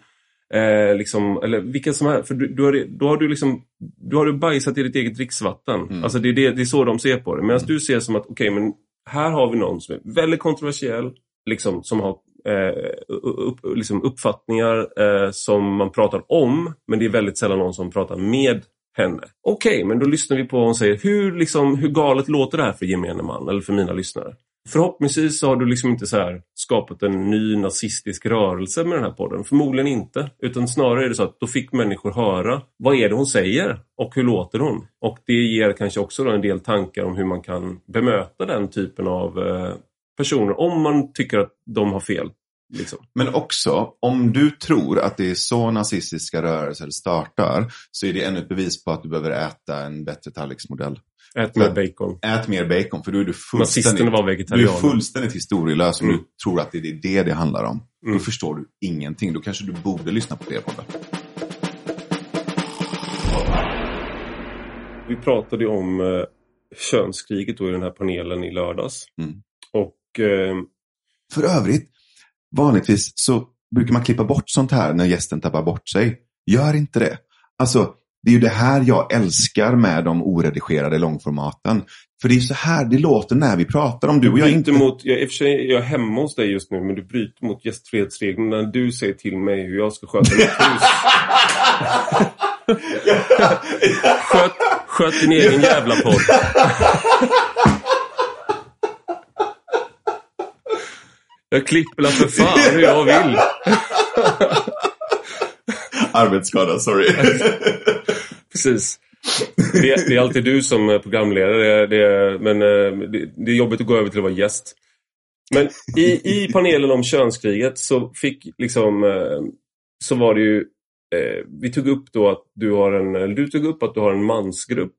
eh, liksom, eller vilka som helst. För du, du har, då har du liksom du har du bajsat i ditt eget dricksvatten. Mm. Alltså det är, det, det är så de ser på det. Medan mm. du ser som att okej, okay, men här har vi någon som är väldigt kontroversiell, liksom, som har eh, upp, liksom uppfattningar eh, som man pratar om, men det är väldigt sällan någon som pratar med henne. Okej, okay, men då lyssnar vi på vad hon säger. Hur, liksom, hur galet låter det här för gemene man, eller för mina lyssnare? Förhoppningsvis så har du liksom inte så här skapat en ny nazistisk rörelse med den här podden. Förmodligen inte. Utan snarare är det så att då fick människor höra vad är det hon säger och hur låter hon? Och det ger kanske också en del tankar om hur man kan bemöta den typen av eh, personer om man tycker att de har fel. Liksom. Men också, om du tror att det är så nazistiska rörelser startar så är det ännu ett bevis på att du behöver äta en bättre tallriksmodell. Ät mer bacon. Ät mer bacon, för då är du Nazisterna var du är vegetarianer. fullständigt historielös om Mm. du tror att det är det det handlar om. Mm. Då förstår du ingenting. Då kanske du borde lyssna på fler poddar. Vi pratade om eh, könskriget då i den här panelen i lördags. Mm. Och eh, För övrigt, vanligtvis så brukar man klippa bort sånt här när gästen tappar bort sig. Gör inte det. Alltså, det är ju det här jag älskar med de oredigerade långformaten. För det är så här det låter när vi pratar om du och jag inte... mot, jag, i och för sig är jag hemma hos dig just nu men du bryter mot gästfrihetsreglerna när du säger till mig hur jag ska sköta mitt hus. Sköt, sköt din egen jävla podd. Jag klipper la för fan hur jag vill. Arbetsskada, sorry. Precis. Det är, det är alltid du som är programledare. Det är, men eh, det, det är jobbigt att gå över till att vara gäst. Men i, i panelen om könskriget så fick liksom eh, så var det ju eh, vi tog upp då att du har en du tog upp att du har en mansgrupp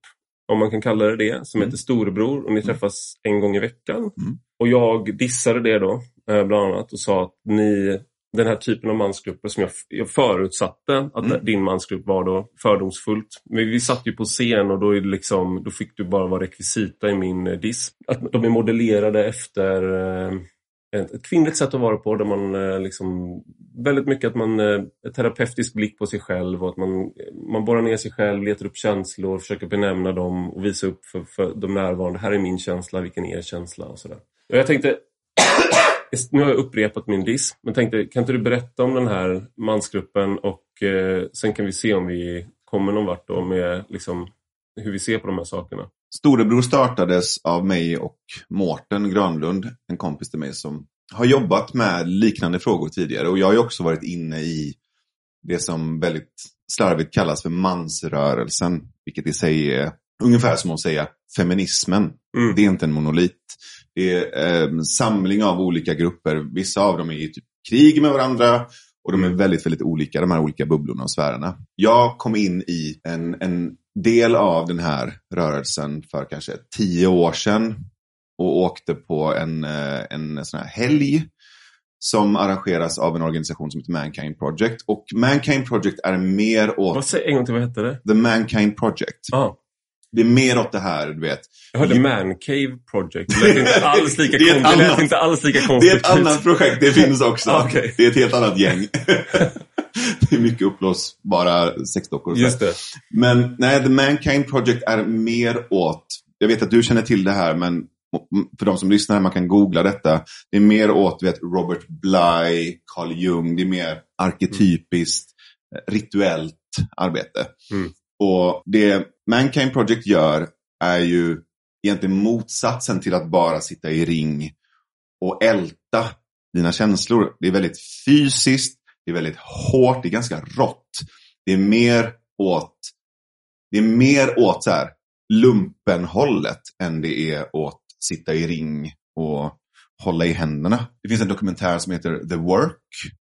om man kan kalla det det som Mm. heter Storebror och ni träffas en gång i veckan. Mm. Och jag dissade det då eh, bland annat och sa att ni den här typen av mansgrupper som jag, jag förutsatte att Mm. din mansgrupp var då fördomsfullt. Men vi satt ju på scen och då, är det liksom, då fick du bara vara rekvisita i min eh, diss. Att de är modellerade efter eh, ett, kvinnligt sätt att vara på där man eh, liksom väldigt mycket att man ett terapeutisk blick på sig själv och att man, man borrar ner sig själv, letar upp känslor, försöker benämna dem och visa upp för, för de närvarande. Här är min känsla, vilken är er känsla och sådär. Och jag tänkte nu har jag upprepat min diss, men tänkte, kan inte du berätta om den här mansgruppen och eh, sen kan vi se om vi kommer någon vart då med liksom, hur vi ser på de här sakerna. Storebror startades av mig och Mårten Granlund, en kompis till mig som har jobbat med liknande frågor tidigare. Och jag har ju också varit inne i det som väldigt slarvigt kallas för mansrörelsen. Vilket i sig är ungefär som att säga feminismen. Mm. Det är inte en monolit. Det är en samling av olika grupper. Vissa av dem är i typ krig med varandra. Och de är väldigt, väldigt olika, de här olika bubblorna och sfärerna. Jag kom in i en, en del av den här rörelsen för kanske tio år sedan. Och åkte på en, eh, en sån här helg. Som arrangeras av en organisation som heter Mankind Project. Och Mankind Project är mer åt Vad säger en gång till, vad hette det? The Mankind Project. Ah, Det är mer åt det här, du vet. jag hörde. Man Cave Project. Det lät inte alls lika, Det är det inte alls lika Det är konstigt ett annat projekt, det finns också. Okej. Det är ett helt annat gäng. det är mycket uppblåsbara sexdockor. Just det. Men nej, The Mankind Project är mer åt, jag vet att du känner till det här, men för de som lyssnar, man kan googla detta. Det är mer åt vet, Robert Bly, Carl Jung, det är mer arketypiskt, eh, rituellt arbete. Mm. Och det Mankind Project gör är ju egentligen motsatsen till att bara sitta i ring och älta dina känslor. Det är väldigt fysiskt, det är väldigt hårt, det är ganska rått. Det är mer åt, det är mer åt så här, lumpenhållet än det är åt sitta i ring och hålla i händerna. Det finns en dokumentär som heter The Work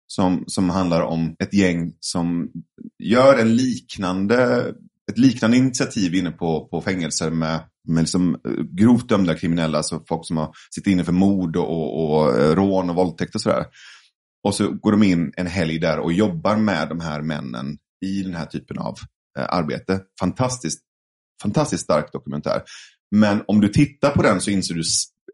som, som handlar om ett gäng som gör en liknande, ett liknande initiativ inne på, på fängelser med, med liksom eh, grovt dömda kriminella, alltså folk som har, sitter inne för mord och, och, och eh, rån och våldtäkt och sådär. Och så går de in en helg där och jobbar med de här männen i den här typen av eh, arbete. Fantastiskt, fantastiskt stark dokumentär. Men om du tittar på den så inser du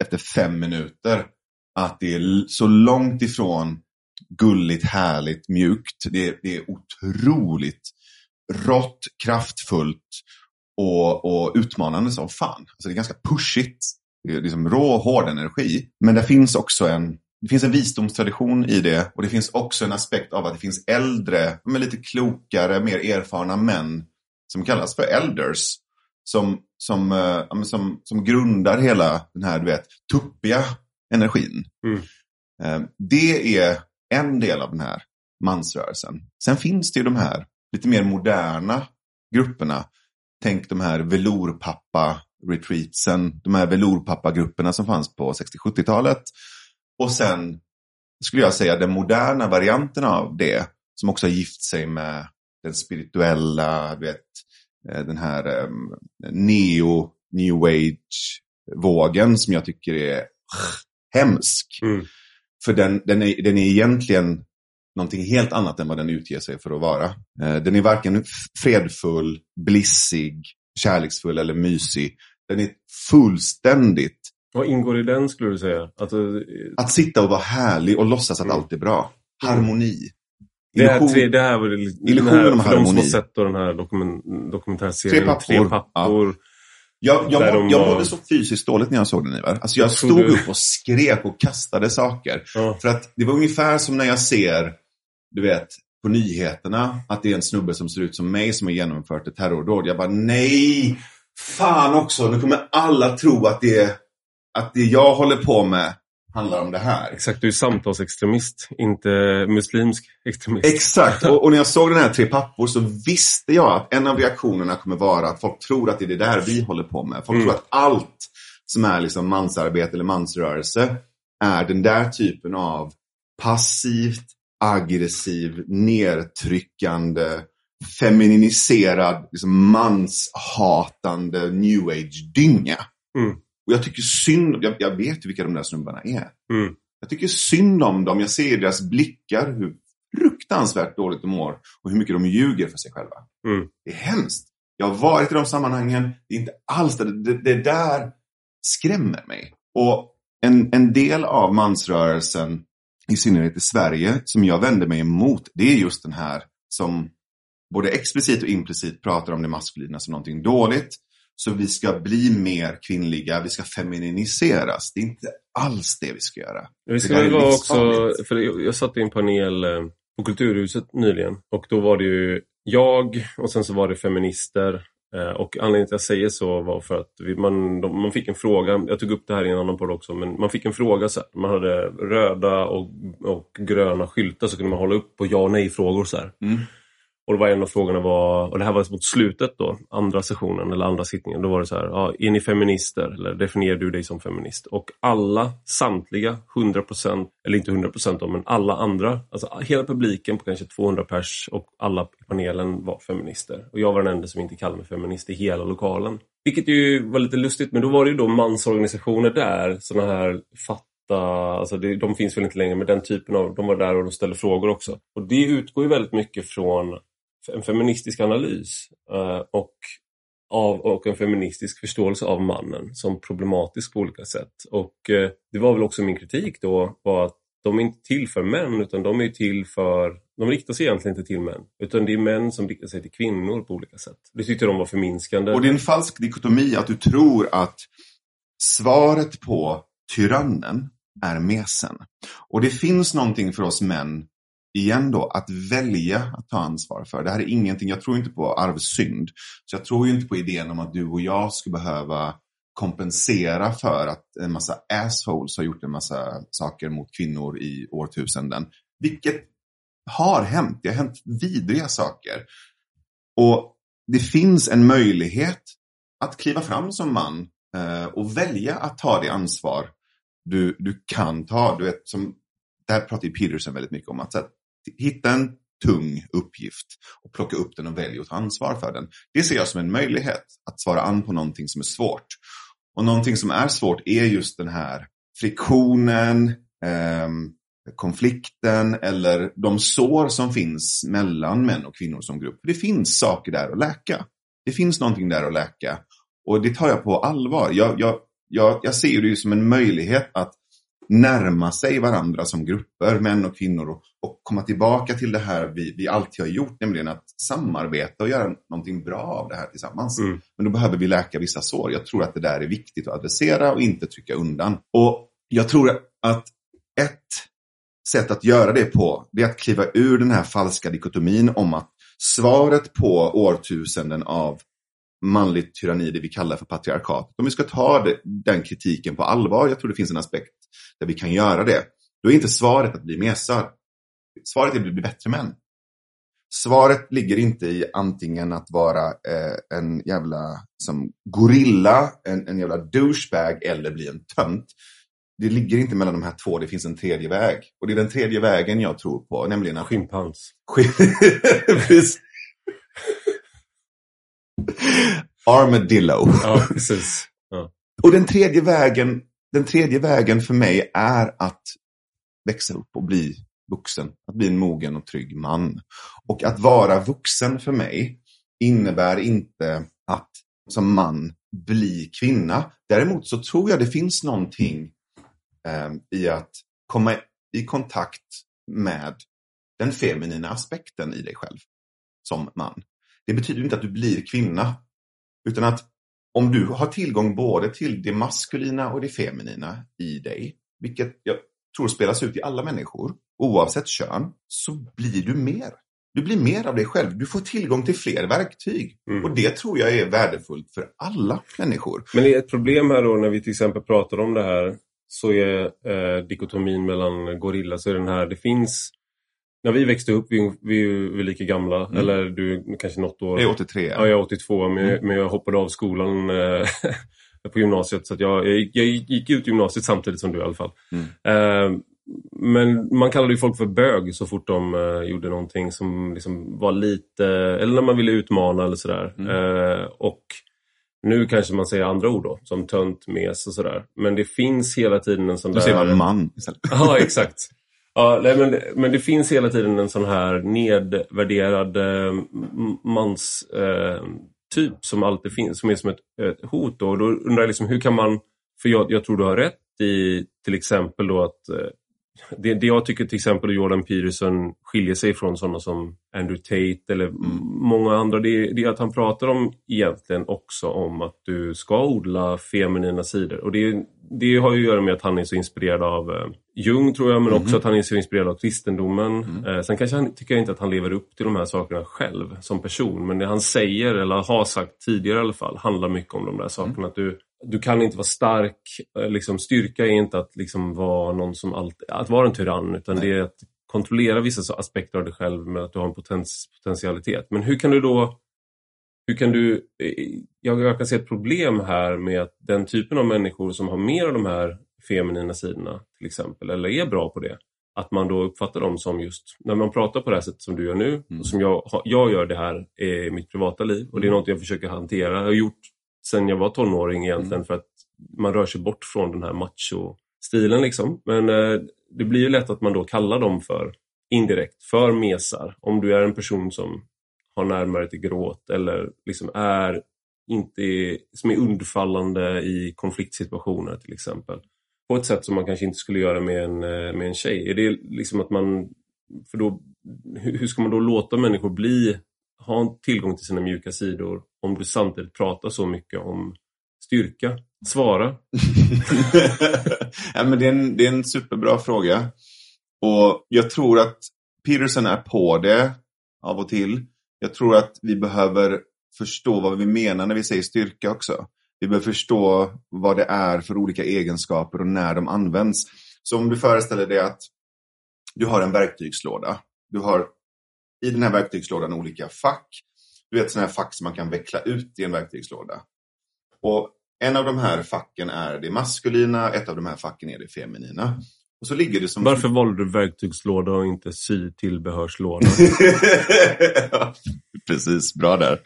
efter fem minuter att det är så långt ifrån gulligt, härligt, mjukt. Det är, det är otroligt rått, kraftfullt och, och utmanande som fan. Alltså det är ganska pushigt. Det är liksom rå, hård energi. Men det finns också en, det finns en visdomstradition i det och det finns också en aspekt av att det finns äldre, men lite klokare, mer erfarna män som kallas för elders. Som, som, men som, som grundar hela den här, du vet, tuppiga energin. Mm. Eh, Det är en del av den här mansrörelsen. Sen finns det ju de här lite mer moderna grupperna. Tänk de här velourpappa-retreatsen, de här velourpappa-grupperna som fanns på 60-70-talet. Och sen skulle jag säga den moderna varianten av det, som också har gift sig med den spirituella, du vet, eh, den här um, neo, new age-vågen som jag tycker är ah, hemsk. Mm. För den, den, är, den är egentligen någonting helt annat än vad den utger sig för att vara. Eh, Den är varken fredfull, blissig, kärleksfull eller mysig. Den är fullständigt Vad ingår i den skulle du säga? Att, eh, att sitta och vara härlig och låtsas att Mm. allt är bra. Harmoni. det, här, tre, det här var det, den Illusionen här, om för de som har harmoni. sett den här dokumen, dokumentärserien Tre pappor. Tre pappor. Jag, jag, de jag var- mådde så fysiskt dåligt när jag såg den Ivar. Alltså jag Jag stod trodde- upp och skrek och kastade saker. Ja. För att det var ungefär som när jag ser, du vet, på nyheterna att det är en snubbe som ser ut som mig som har genomfört ett terrordåd. Jag bara nej! Fan också, nu kommer alla tro att det, att det jag håller på med handlar om det här. Exakt, du är samtalsextremist, inte muslimsk extremist. Exakt, och, och när jag såg den här Tre pappor så visste jag att en av reaktionerna kommer vara att folk tror att det är det där vi håller på med. Folk Mm. tror att allt som är liksom mansarbete eller mansrörelse är den där typen av passivt, aggressiv, nedtryckande, femininiserad, liksom manshatande new age-dynga. Mm. Och jag tycker synd, jag, jag vet vilka de där snubbarna är. Mm. Jag tycker synd om dem. Jag ser deras blickar hur fruktansvärt dåligt de mår och hur mycket de ljuger för sig själva. Mm. Det är hemskt. Jag har varit i de sammanhangen. Det är inte alls det. Det, det där skrämmer mig. Och en, en del av mansrörelsen, i synnerhet i Sverige, som jag vänder mig emot, det är just den här som både explicit och implicit pratar om det maskulina som någonting dåligt. Så vi ska bli mer kvinnliga, vi ska femininiseras. Det är inte alls det vi ska göra. Vi ska väl vara också, för jag, jag satt i en panel eh, på Kulturhuset nyligen och då var det ju jag och sen så var det feminister eh, och anledningen till att jag säger så var för att man, de, man fick en fråga, jag tog upp det här i en annan podd också, men man fick en fråga så här, man hade röda och, och gröna skyltar så kunde man hålla upp på ja och nej frågor så här. Mm. Och det var en av frågorna var, och det här var mot slutet då, andra sessionen eller andra sittningen. Då var det så här, ja, är ni feminister? Eller definierar du dig som feminist? Och alla, samtliga, 100%, eller inte 100% då, men alla andra, alltså hela publiken på kanske 200 pers och alla i panelen var feminister. Och jag var den enda som inte kallade mig feminist i hela lokalen. Vilket ju var lite lustigt, men då var det ju då mansorganisationer där, sådana här fatta Alltså det, de finns väl inte längre, men den typen av, de var där och de ställde frågor också. Och det utgår ju väldigt mycket från en feministisk analys eh, och, av, och en feministisk förståelse av mannen som problematisk på olika sätt. Och eh, det var väl också min kritik då, var att de är inte till för män utan de är till för, de riktar sig egentligen inte till män. Utan det är män som riktar sig till kvinnor på olika sätt. Det tyckte de var förminskande. Och det är en falsk dikotomi att du tror att svaret på tyrannen är mesen. Och det finns någonting för oss män, igen då, att välja att ta ansvar för. Det här är ingenting, jag tror inte på arvsynd. Så jag tror ju inte på idén om att du och jag ska behöva kompensera för att en massa assholes har gjort en massa saker mot kvinnor i årtusenden. Vilket har hänt. Det har hänt vidriga saker. Och det finns en möjlighet att kliva fram som man eh, och välja att ta det ansvar du, du kan ta. Du vet, som, där pratar ju Peterson väldigt mycket om. Att så att hitta en tung uppgift och plocka upp den och välja att ta ansvar för den. Det ser jag som en möjlighet att svara an på någonting som är svårt. Och någonting som är svårt är just den här friktionen, eh, konflikten eller de sår som finns mellan män och kvinnor som grupp. Det finns saker där att läka. Det finns någonting där att läka. Och det tar jag på allvar. Jag, jag, jag, jag ser det ju som en möjlighet att närma sig varandra som grupper, män och kvinnor, och, och komma tillbaka till det här vi, vi alltid har gjort, nämligen att samarbeta och göra någonting bra av det här tillsammans. Mm. Men då behöver vi läka vissa sår. Jag tror att det där är viktigt att adressera och inte trycka undan. Och jag tror att ett sätt att göra det på, det är att kliva ur den här falska dikotomin om att svaret på årtusenden av manligt tyranni, det vi kallar för patriarkat. Om vi ska ta det, den kritiken på allvar, jag tror det finns en aspekt där vi kan göra det, då är inte svaret att bli mesar. Svaret är att bli bättre män. Svaret ligger inte i antingen att vara eh, en jävla som gorilla, en, en jävla douchebag eller bli en tönt. Det ligger inte mellan de här två, det finns en tredje väg. Och det är den tredje vägen jag tror på, nämligen att... Schimpans. Armadillo. Ja, precis. Ja. Och den tredje vägen, den tredje vägen för mig är att växa upp och bli vuxen. Att bli en mogen och trygg man. Och att vara vuxen för mig innebär inte att som man bli kvinna. Däremot så tror jag det finns någonting eh, i att komma i kontakt med den feminina aspekten i dig själv som man. Det betyder inte att du blir kvinna, utan att om du har tillgång både till det maskulina och det feminina i dig, vilket jag tror spelas ut i alla människor, oavsett kön, så blir du mer. Du blir mer av dig själv. Du får tillgång till fler verktyg. Mm. Och det tror jag är värdefullt för alla människor. Men ett problem här då när vi till exempel pratar om det här så är eh, dikotomin mellan gorilla så är den här, det finns när vi växte upp, vi, vi är lika gamla, mm. eller du kanske något år. Jag är 83. Ja, jag är 82, men, mm. men jag hoppade av skolan eh, på gymnasiet. Så jag, jag, jag, gick ut gymnasiet samtidigt som du i alla fall. Mm. Eh, men man kallade ju folk för bög så fort de uh, gjorde någonting som liksom var lite, eller när man ville utmana eller sådär. Mm. Uh, och nu kanske man säger andra ord då, som tönt, mes och sådär. Men det finns hela tiden en sån där... Då säger man man istället. Ja, exakt. Ja, nej, men, men det finns hela tiden en sån här nedvärderad eh, mans eh, typ som alltid finns, som är som ett, ett hot. Då. Och då undrar jag liksom, hur kan man, för jag, jag tror du har rätt i till exempel då att eh, det, det jag tycker till exempel Jordan Peterson skiljer sig från sådana som Andrew Tate eller mm. många andra, det, det, är att han pratar om egentligen också om att du ska odla feminina sidor. Och det, det har ju att göra med att han är så inspirerad av eh, Jung tror jag, men mm. också att han är så inspirerad av kristendomen. Mm. Eh, sen kanske han, tycker jag inte att han lever upp till de här sakerna själv som person, men det han säger, eller har sagt tidigare i alla fall, handlar mycket om de där sakerna. Mm. Att du, du kan inte vara stark, eh, liksom, styrka är inte att liksom vara någon som alltid, att vara en tyrann, utan Nej. det är att kontrollera vissa aspekter av dig själv med att du har en potens, potentialitet. Men hur kan du då hur kan du, eh, jag kan se ett problem här med att den typen av människor som har mer av de här feminina sidorna till exempel, eller är bra på det, att man då uppfattar dem som just, när man pratar på det här sättet som du gör nu, mm. och som jag, jag gör det här i mitt privata liv och det är mm. något jag försöker hantera. Jag har gjort sen jag var tonåring egentligen mm. för att man rör sig bort från den här macho-stilen liksom. Men eh, det blir ju lätt att man då kallar dem för indirekt för mesar. Om du är en person som har närmare till gråt eller liksom är inte som är undfallande i konfliktsituationer till exempel. På ett sätt som man kanske inte skulle göra med en, eh, med en tjej. Är det liksom att man, för då, hur ska man då låta människor bli, ha tillgång till sina mjuka sidor om du samtidigt pratar så mycket om styrka? Svara! ja, men det, är en, det är en superbra fråga. Och jag tror att Peterson är på det av och till. Jag tror att vi behöver förstå vad vi menar när vi säger styrka också. Vi behöver förstå vad det är för olika egenskaper och när de används. Så om du föreställer dig att du har en verktygslåda. Du har i den här verktygslådan olika fack. Du vet sådana här fack som man kan veckla ut i en verktygslåda. Och en av de här facken är det maskulina, ett av de här facken är det feminina. Och så ligger det som... Varför valde du verktygslåda och inte sytillbehörslåda? Precis, bra där.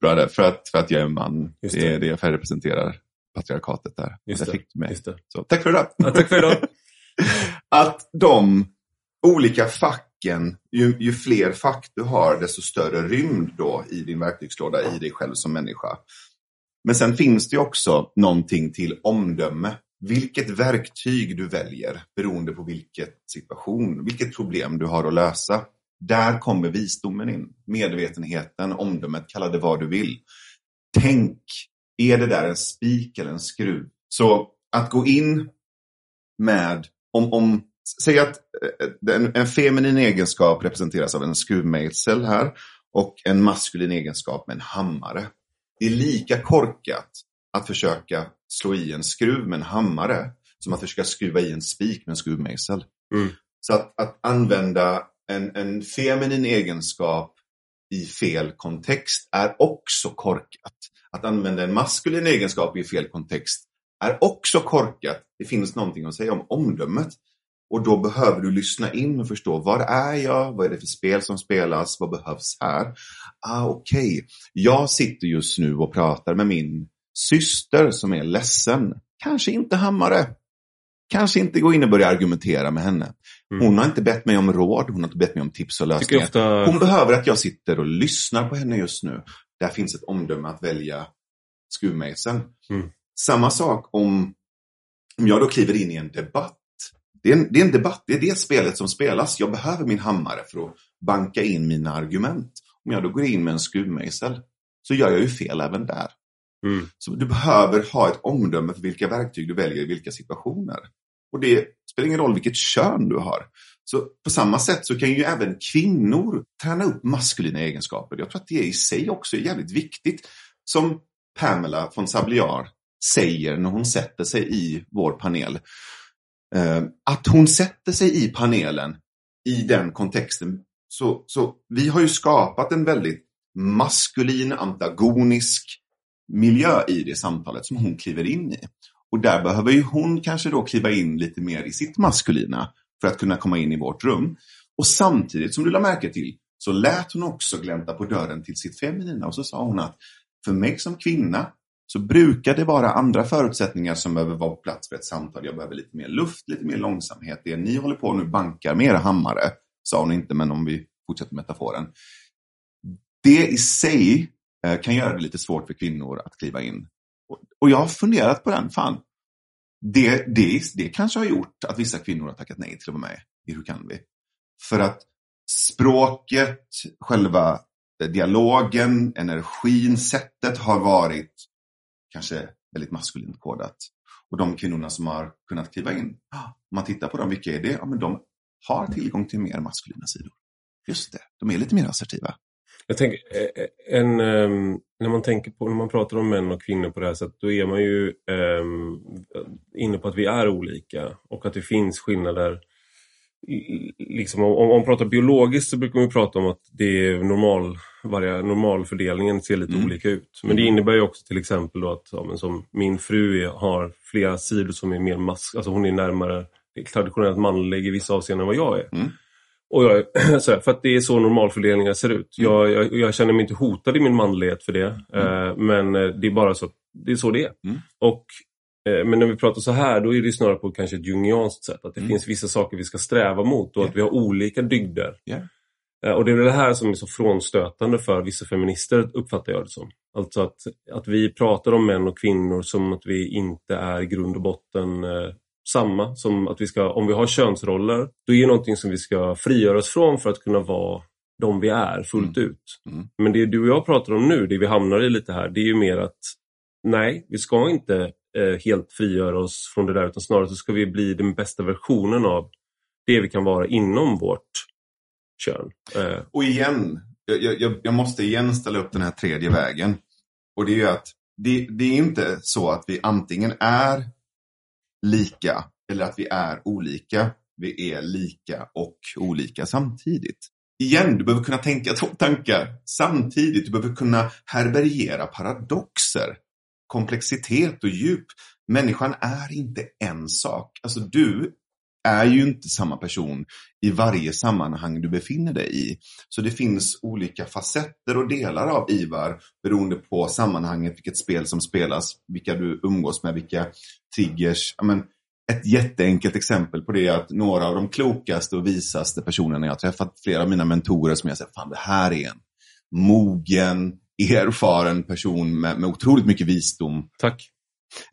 Bra där. För, att, för att jag är man. Det. det. är det jag representerar patriarkatet där. Just det. Fick mig. Så, tack för idag. Ja, tack för idag. att de olika facken, ju, ju, fler fack du har, desto större rymd då i din verktygslåda, i dig själv som människa. Men sen finns det också någonting till omdöme vilket verktyg du väljer beroende på vilket situation, vilket problem du har att lösa. Där kommer visdomen in. Medvetenheten, omdömet, kalla det vad du vill. Tänk, är det där en spik eller en skruv? Så att gå in med, om, om säg att eh, en, en feminin egenskap representeras av en skruvmejsel här och en maskulin egenskap med en hammare. det är lika korkat att försöka slå i en skruv med en hammare som att försöka skruva i en spik med en skruvmejsel. Mm. Så att, att använda en, en feminin egenskap i fel kontext är också korkat. Att använda en maskulin egenskap i fel kontext är också korkat. Det finns någonting att säga om omdömet. Och då behöver du lyssna in och förstå, var är jag? Vad är det för spel som spelas? Vad behövs här? Ah, Okej, okay. jag sitter just nu och pratar med min syster som är ledsen. Kanske inte hammare. Kanske inte gå in och börja argumentera med henne. Mm. Hon har inte bett mig om råd, hon har inte bett mig om tips och lösningar. ofta- Hon behöver att jag sitter och lyssnar på henne just nu. Där finns ett omdöme att välja skruvmejseln. Mm. Samma sak om, om jag då kliver in i en debatt. Det är en, det är en debatt, det är det spelet som spelas. Jag behöver min hammare för att banka in mina argument. Om jag då går in med en skruvmejsel så gör jag ju fel även där. Mm. Så du behöver ha ett omdöme för vilka verktyg du väljer i vilka situationer. Och det spelar ingen roll vilket kön du har. Så på samma sätt så kan ju även kvinnor träna upp maskulina egenskaper. Jag tror att det i sig också är jävligt viktigt. Som Pamela von Sabliar säger när hon sätter sig i vår panel. Ehm, att hon sätter sig i panelen i den kontexten. Så, så vi har ju skapat en väldigt maskulin, antagonisk miljö i det samtalet som hon kliver in i. Och där behöver ju hon kanske då kliva in lite mer i sitt maskulina för att kunna komma in i vårt rum. Och samtidigt som du la märke till så lät hon också glänta på dörren till sitt feminina och så sa hon att för mig som kvinna så brukar det vara andra förutsättningar som behöver vara på plats för ett samtal. Jag behöver lite mer luft, lite mer långsamhet. Det ni håller på nu bankar med era hammare, sa hon inte, men om vi fortsätter metaforen. Det i sig Eh, kan göra det lite svårt för kvinnor att kliva in. Och, jag har funderat på den, fan. Det, det, det kanske har gjort att vissa kvinnor har tackat nej till att vara med i Hur kan vi? För att språket, själva eh, dialogen, energin, sättet har varit kanske väldigt maskulint kodat. Och de kvinnorna som har kunnat kliva in, om man tittar på dem, vilka är det? Ja, men de har tillgång till mer maskulina sidor. Just det, de är lite mer assertiva. Jag tänker, eh, en, ehm, när man tänker på, när man pratar om män och kvinnor på det här sättet, då är man ju ehm, inne på att vi är olika och att det finns skillnader. Liksom, om, om man pratar biologiskt så brukar man ju prata om att det är normal, varje, normalfördelningen ser lite Mm. olika ut. Men det innebär ju också till exempel då att ja, som min fru är, har flera sidor som är mer mask, alltså hon är närmare traditionellt manlig i vissa avseenden än vad jag är. Mm. Och jag, sådär, för att det är så normalfördelningar ser ut. Jag, jag, jag känner mig inte hotad i min manlighet för det. Eh, men eh, det är bara så, det är så det är. Mm. Och, eh, men när vi pratar så här, då är det snarare på kanske ett jungianskt sätt. Att det Mm. finns vissa saker vi ska sträva mot och Ja. att vi har olika dygder. Eh, och det är det här som är så frånstötande för vissa feminister, uppfattar jag det som. Alltså att, att vi pratar om män och kvinnor som att vi inte är grund och botten samma. Som att vi ska, om vi har könsroller, då är det någonting som vi ska frigöra oss från för att kunna vara de vi är fullt ut. Mm. Men det du och jag pratar om nu, det vi hamnar i lite här, det är ju mer att nej, vi ska inte eh, helt frigöra oss från det där utan snarare så ska vi bli den bästa versionen av det vi kan vara inom vårt kön. Eh, Och igen, jag, jag, jag måste igen ställa upp den här tredje vägen. Och det är ju att det, det är inte så att vi antingen är lika eller att vi är olika. Vi är lika och olika samtidigt. Igen, du behöver kunna tänka två tankar samtidigt. Du behöver kunna härbärgera paradoxer, komplexitet och djup. Människan är inte en sak. Alltså du är ju inte samma person i varje sammanhang du befinner dig i. Så det finns olika facetter och delar av Ivar beroende på sammanhanget, vilket spel som spelas, vilka du umgås med, vilka triggers. Men, ett jätteenkelt exempel på det är att några av de klokaste och visaste personerna jag har träffat, flera av mina mentorer som jag säger, fan det här är en mogen, erfaren person med, med otroligt mycket visdom. tack.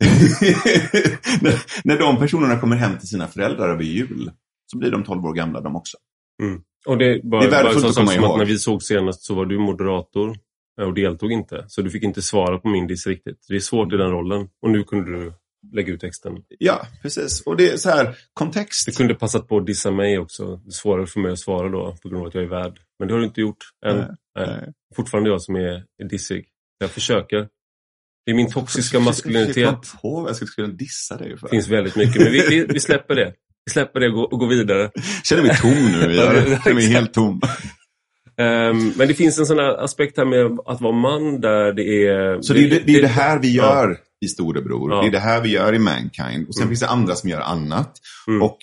när, när de personerna kommer hem till sina föräldrar över jul så blir de 12 år gamla de också. Och det, bara, Det är värdefullt att komma ihåg. att när vi såg senast så var du moderator eh, och deltog inte. Så du fick inte svara på min diss riktigt. Det är svårt i den rollen. Och nu kunde du lägga ut texten. Ja, precis. Och det är så här, kontext. Du kunde passat på att dissa mig också. Det är svårare för mig att svara då på grund av att jag är värd. Men det har du inte gjort än. Nej, Nej. Fortfarande jag som är, är dissig. Jag försöker. Det är min toxiska maskulinitet. Jag på jag skulle dissa dig för. Det finns väldigt mycket, men vi, vi, vi släpper det. Vi släpper det och går, och går vidare. Jag känner mig tom nu. Jag känner mig helt tom. Um, men det finns en sån här aspekt här med att vara man där det är... Så det, är det, det, är det här vi gör ja. i Storebror. Ja. Det är det här vi gör i Mankind. Och sen mm. finns det andra som gör annat. Mm. Och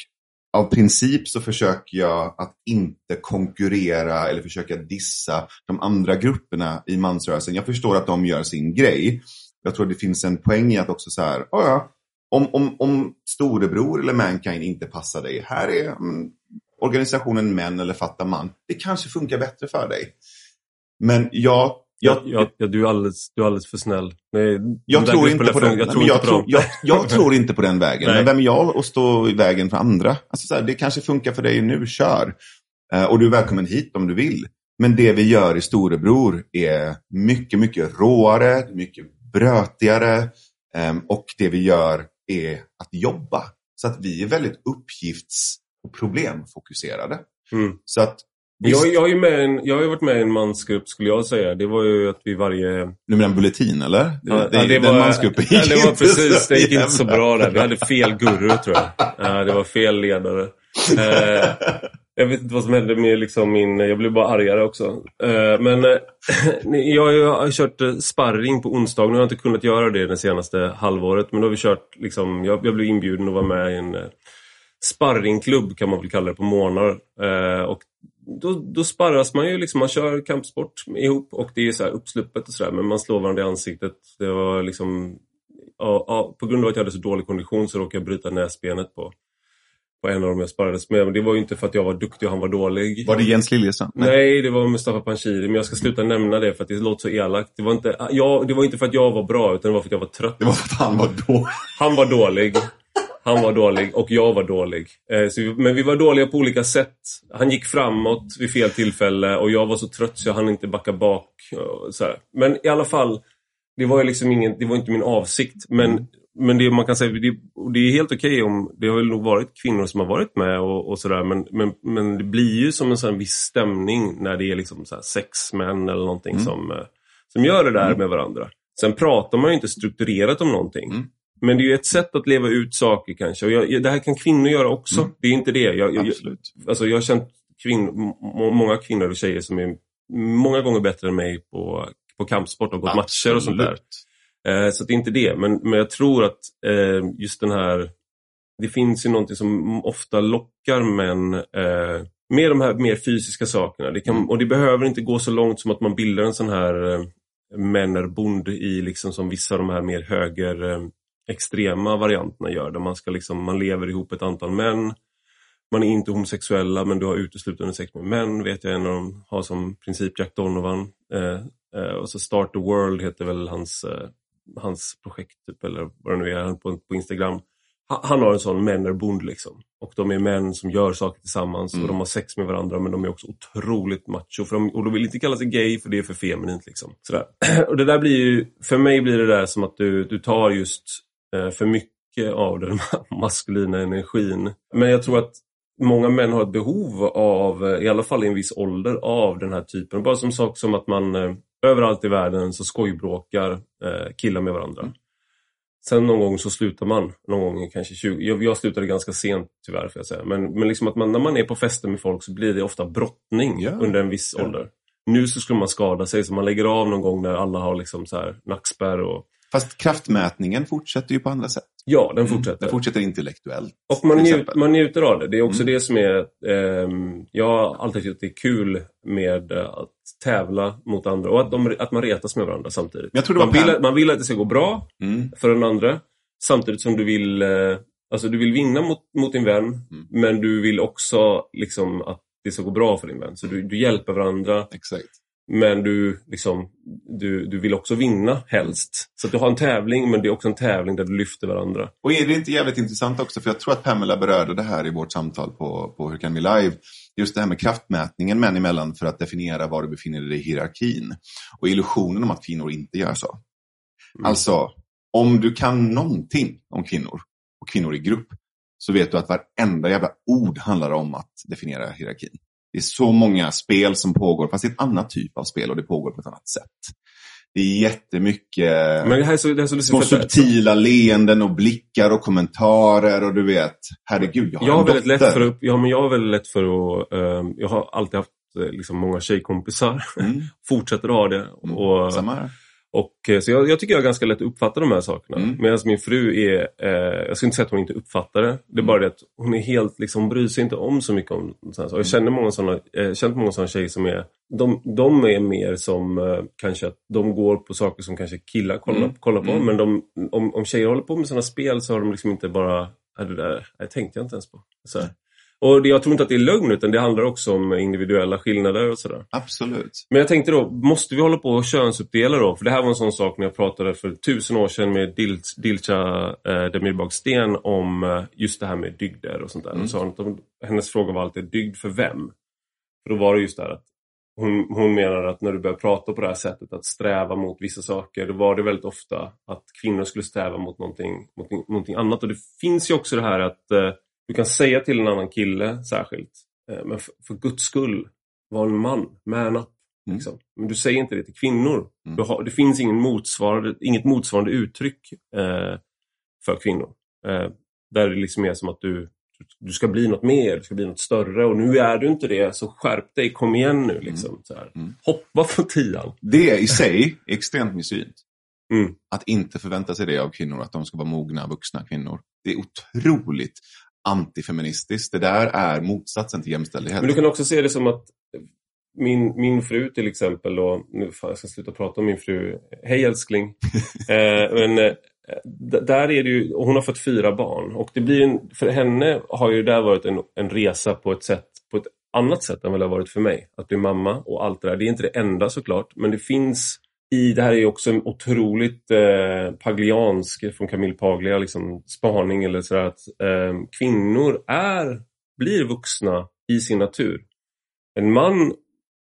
av princip så försöker jag att inte konkurrera eller försöka dissa de andra grupperna i mansrörelsen. Jag förstår att de gör sin grej. Jag tror det finns en poäng i att också så här, ja, om, om, om storebror eller mankind inte passar dig, här är mm, organisationen män eller fatta man. Det kanske funkar bättre för dig. Men jag jag, jag, jag, du, är alldeles, du är alldeles för snäll. Nej, jag tror inte på den. Jag tror, jag, tror, jag, tror inte på den vägen. Men vem är jag att stå i vägen för andra? Alltså så här, det kanske funkar för dig nu, kör. Uh, och du är välkommen hit om du vill. Men det vi gör i Storebror är mycket, mycket råare, mycket brötigare. Um, och det vi gör är att jobba. Så att vi är väldigt uppgifts och problemfokuserade. Mm. Så att jag, jag, är med en, jag har ju varit med i en mansgrupp skulle jag säga. Det var ju att vi varje... Du menar Bulletin eller? Det, ja, det, det den mansgruppen gick ja, det var precis, det gick inte så bra där. Vi hade fel guru tror jag. Ja, det var fel ledare. Jag vet inte vad som hände med liksom min... Jag blev bara argare också. Eh, men eh, jag har kört eh, sparring på onsdag. Nu har jag inte kunnat göra det det senaste halvåret. Men då har vi kört, liksom, jag, blev inbjuden att vara med i en sparringklubb kan man väl kalla det på månader. Och då, då sparras man ju, liksom, man kör kampsport ihop och det är så här uppsluppet och sådär men man slår varandra i ansiktet. Det var liksom, ja, på grund av att jag hade så dålig kondition så råkade jag bryta näsbenet på, på en av dem jag sparrades med. Men det var ju inte för att jag var duktig och han var dålig. Var det Jens Liljestrand? Nej. Nej, det var Mustafa Panshiri. Men jag ska sluta nämna det för att det låter så elakt. Det var, inte, jag, det var inte för att jag var bra utan det var för att jag var trött. Det var för att han var dålig. Han var dålig. Han var dålig och jag var dålig. Eh, vi, men vi var dåliga på olika sätt. Han gick framåt vid fel tillfälle och jag var så trött så jag hann inte backa bak. Men i alla fall, det var, liksom ingen, det var inte min avsikt. Men, men det man kan säga, det, det är helt okej okay om, det har väl nog varit kvinnor som har varit med och, och sådär. Men, men, men det blir ju som en sån viss stämning när det är liksom så sex män eller någonting mm. som, eh, som gör det där mm. med varandra. Sen pratar man ju inte strukturerat om någonting. Mm. Men det är ju ett sätt att leva ut saker kanske. Och jag, det här kan kvinnor göra också. Mm. Det är inte det. Jag, jag, Absolut. alltså jag har känt kvinn, många kvinnor och tjejer som är många gånger bättre än mig på, på kampsport och gått Absolut. matcher och sånt där. Eh, så det är inte det. Men, men jag tror att eh, just den här... Det finns ju någonting som ofta lockar män eh, med de här mer fysiska sakerna. Det kan, mm. Och det behöver inte gå så långt som att man bildar en sån här männerbond i liksom som vissa av de här mer höger extrema varianterna gör. Där man, ska liksom, man lever ihop ett antal män. Man är inte homosexuella men du har uteslutande sex med män. vet jag En av dem har som princip Jack Donovan. Eh, eh, och så Start the World heter väl hans, eh, hans projekt typ, eller vad det nu är på, på Instagram. Han, han har en sån männerbond liksom. Och de är män som gör saker tillsammans mm. och de har sex med varandra men de är också otroligt macho. För de, och de vill inte kalla sig gay för det är för feminint. Liksom. Sådär. Och det där blir ju, för mig blir det där som att du, du tar just Eh, för mycket av den maskulina energin. Men jag tror att många män har ett behov av, eh, i alla fall i en viss ålder, av den här typen. Bara som sak som att man eh, överallt i världen så skojbråkar killar med varandra. Sen någon gång så slutar man, någon gång kanske 20, jag, jag slutade ganska sent tyvärr får jag säga. Men, men liksom att man, när man är på fester med folk så blir det ofta brottning yeah. under en viss yeah. ålder. Nu så skulle man skada sig så man lägger av någon gång när alla har liksom så här nackspärr och Fast kraftmätningen fortsätter ju på andra sätt. Ja, den fortsätter. Mm, den fortsätter intellektuellt. Och man, njut, man njuter av det. Det är också mm. det som är... Eh, jag har alltid tyckt att det är kul med att tävla mot andra och att, de, att man retas med varandra samtidigt. Jag tror man, vill, man vill att det ska gå bra mm. för den andra samtidigt som du vill... Eh, alltså du vill vinna mot, mot din vän mm. men du vill också liksom att det ska gå bra för din vän. Så du, du hjälper varandra. Exakt. Men du, liksom, du, du vill också vinna helst. Så du har en tävling men det är också en tävling där du lyfter varandra. Och är det inte jävligt intressant också? För jag tror att Pamela berörde det här i vårt samtal på, på Hur kan vi live? Just det här med kraftmätningen män emellan för att definiera var du befinner dig i hierarkin. Och illusionen om att kvinnor inte gör så. Mm. Alltså, om du kan någonting om kvinnor och kvinnor i grupp så vet du att varenda jävla ord handlar om att definiera hierarkin. Det är så många spel som pågår, fast det är ett annat typ av spel och det pågår på ett annat sätt. Det är jättemycket Men det här är så, det här är så små subtila leenden och blickar och kommentarer och du vet, herregud, jag har Jag har en väldigt dotter. lätt för att, ja, men jag har väldigt lätt för att, ehm, jag har alltid haft eh, liksom, många tjejkompisar. Mm, Fortsätter att ha det. mm, Och, Samma här. Och, eh, så jag, jag tycker jag har ganska lätt att uppfatta de här sakerna. Mm. Medan min fru är, eh, jag skulle inte säga att hon inte uppfattar det. Det är bara det att hon är helt, liksom, hon bryr sig inte om så mycket om sånt här. Så Jag känner många sådana, eh, känt många sådana tjejer som är, de, de är mer som eh, kanske att de går på saker som kanske killar kollar, Mm. kollar på. Mm. Men de, om, om tjejer håller på med sådana spel så har de liksom inte bara, "Ja, det där det tänkte jag inte ens på. Så här. Och det, jag tror inte att det är lögn utan det handlar också om individuella skillnader och sådär. Absolut. Men jag tänkte då, måste vi hålla på och könsuppdela då? För det här var en sån sak när jag pratade för tusen år sedan med Dil Dilcha eh, Demirbag Sten om eh, just det här med dygder och sånt där. Mm. Och de, hennes fråga var alltid, dygd för vem? För då var det just det här att hon, hon menar att när du börjar prata på det här sättet, att sträva mot vissa saker, då var det väldigt ofta att kvinnor skulle sträva mot någonting, mot någonting annat. Och det finns ju också det här att eh, du kan säga till en annan kille särskilt, eh, men för, för guds skull, var en man, man up. Mm. Liksom. Men du säger inte det till kvinnor. Mm. Har, det finns ingen motsvarande, inget motsvarande uttryck eh, för kvinnor. Eh, där det liksom är som att du, du ska bli något mer, du ska bli något större och nu är du inte det, så skärp dig, kom igen nu. Liksom, så här. Mm. Hoppa på tian. Det i sig är extremt missynt. Mm. Att inte förvänta sig det av kvinnor, att de ska vara mogna, vuxna kvinnor. Det är otroligt antifeministiskt. Det där är motsatsen till jämställdhet. Men du kan också se det som att min, min fru till exempel, då, nu fan, jag ska sluta prata om min fru, hej älskling. eh, men eh, där är det ju, hon har fått fyra barn och det blir en, för henne har ju där varit en, en resa på ett sätt, på ett annat sätt än vad det har varit för mig. Att bli mamma och allt det där. Det är inte det enda såklart, men det finns i, det här är också en otroligt eh, pagliansk, från Camille Paglia, liksom, spaning eller sådär att eh, kvinnor är, blir vuxna i sin natur. En man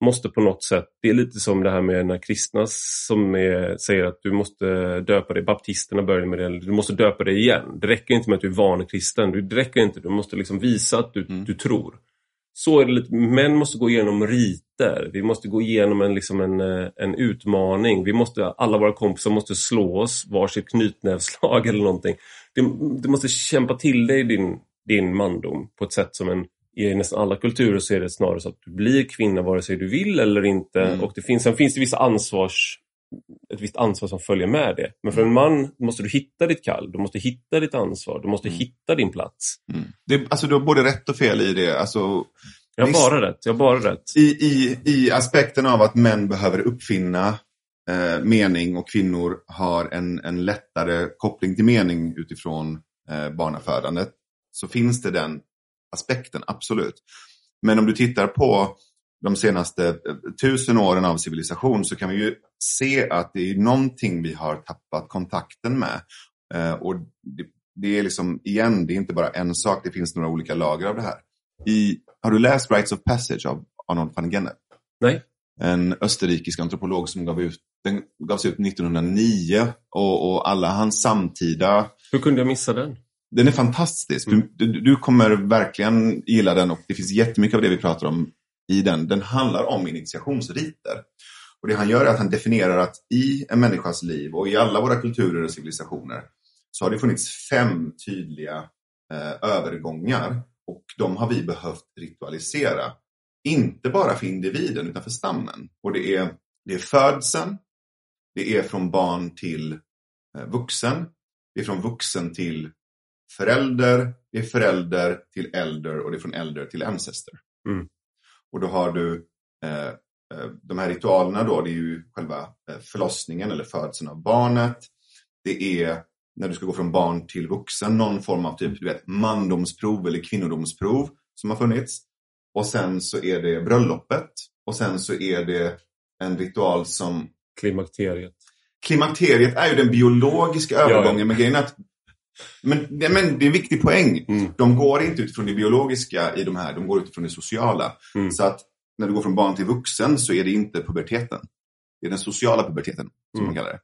måste på något sätt, det är lite som det här med när kristna som är, säger att du måste döpa dig, baptisterna börjar med det, eller du måste döpa dig igen. Det räcker inte med att du är van kristen, det räcker inte, du måste liksom visa att du, Mm. du tror. Så är det lite, män måste gå igenom riter, vi måste gå igenom en, liksom en, eh, en utmaning, vi måste, alla våra kompisar måste slå oss varsitt knytnävslag eller någonting. Du, du måste kämpa till dig din, din mandom på ett sätt som en i nästan alla kulturer så är det snarare så att du blir kvinna vare sig du vill eller inte. Mm. Och det finns, sen finns det vissa ansvars, ett visst ansvar som följer med det. Men för en man måste du hitta ditt kall, du måste hitta ditt ansvar, du måste Mm. hitta din plats. Mm. Det, alltså, du har både rätt och fel i det. Alltså, Jag har bara rätt, jag bara rätt. i, i, I aspekten av att män behöver uppfinna eh, mening och kvinnor har en, en lättare koppling till mening utifrån eh, barnafödandet så finns det den aspekten, absolut. Men om du tittar på de senaste eh, tusen åren av civilisation så kan vi ju se att det är någonting vi har tappat kontakten med. Eh, och det, det är liksom, igen, det är inte bara en sak, det finns några olika lager av det här. I, har du läst Rites of Passage av Arnold van Gennep? Nej. En österrikisk antropolog som gav ut, den gavs ut 1909 och, och alla hans samtida Hur kunde jag missa den? den är fantastisk. Mm. Du, du, du kommer verkligen gilla den och det finns jättemycket av det vi pratar om i den. Den handlar om initiationsriter. Och det han gör är att han definierar att i en människas liv och i alla våra kulturer och civilisationer så har det funnits fem tydliga eh, övergångar och de har vi behövt ritualisera. Inte bara för individen utan för stammen. Och det är, det är födseln, det är från barn till eh, vuxen, det är från vuxen till förälder, det är förälder till äldre och det är från äldre till ancestor. Mm. Och då har du eh, eh, de här ritualerna då, det är ju själva eh, förlossningen eller födseln av barnet. Det är när du ska gå från barn till vuxen, någon form av typ, du vet, mandomsprov eller kvinnodomsprov som har funnits. Och sen så är det bröllopet. Och sen så är det en ritual som Klimakteriet. Klimakteriet är ju den biologiska ja. övergången, men grejen är att men, men det är en viktig poäng. Mm. De går inte utifrån det biologiska i de här, de går utifrån det sociala. Mm. Så att när du går från barn till vuxen så är det inte puberteten. Det är den sociala puberteten, som Mm. man kallar det.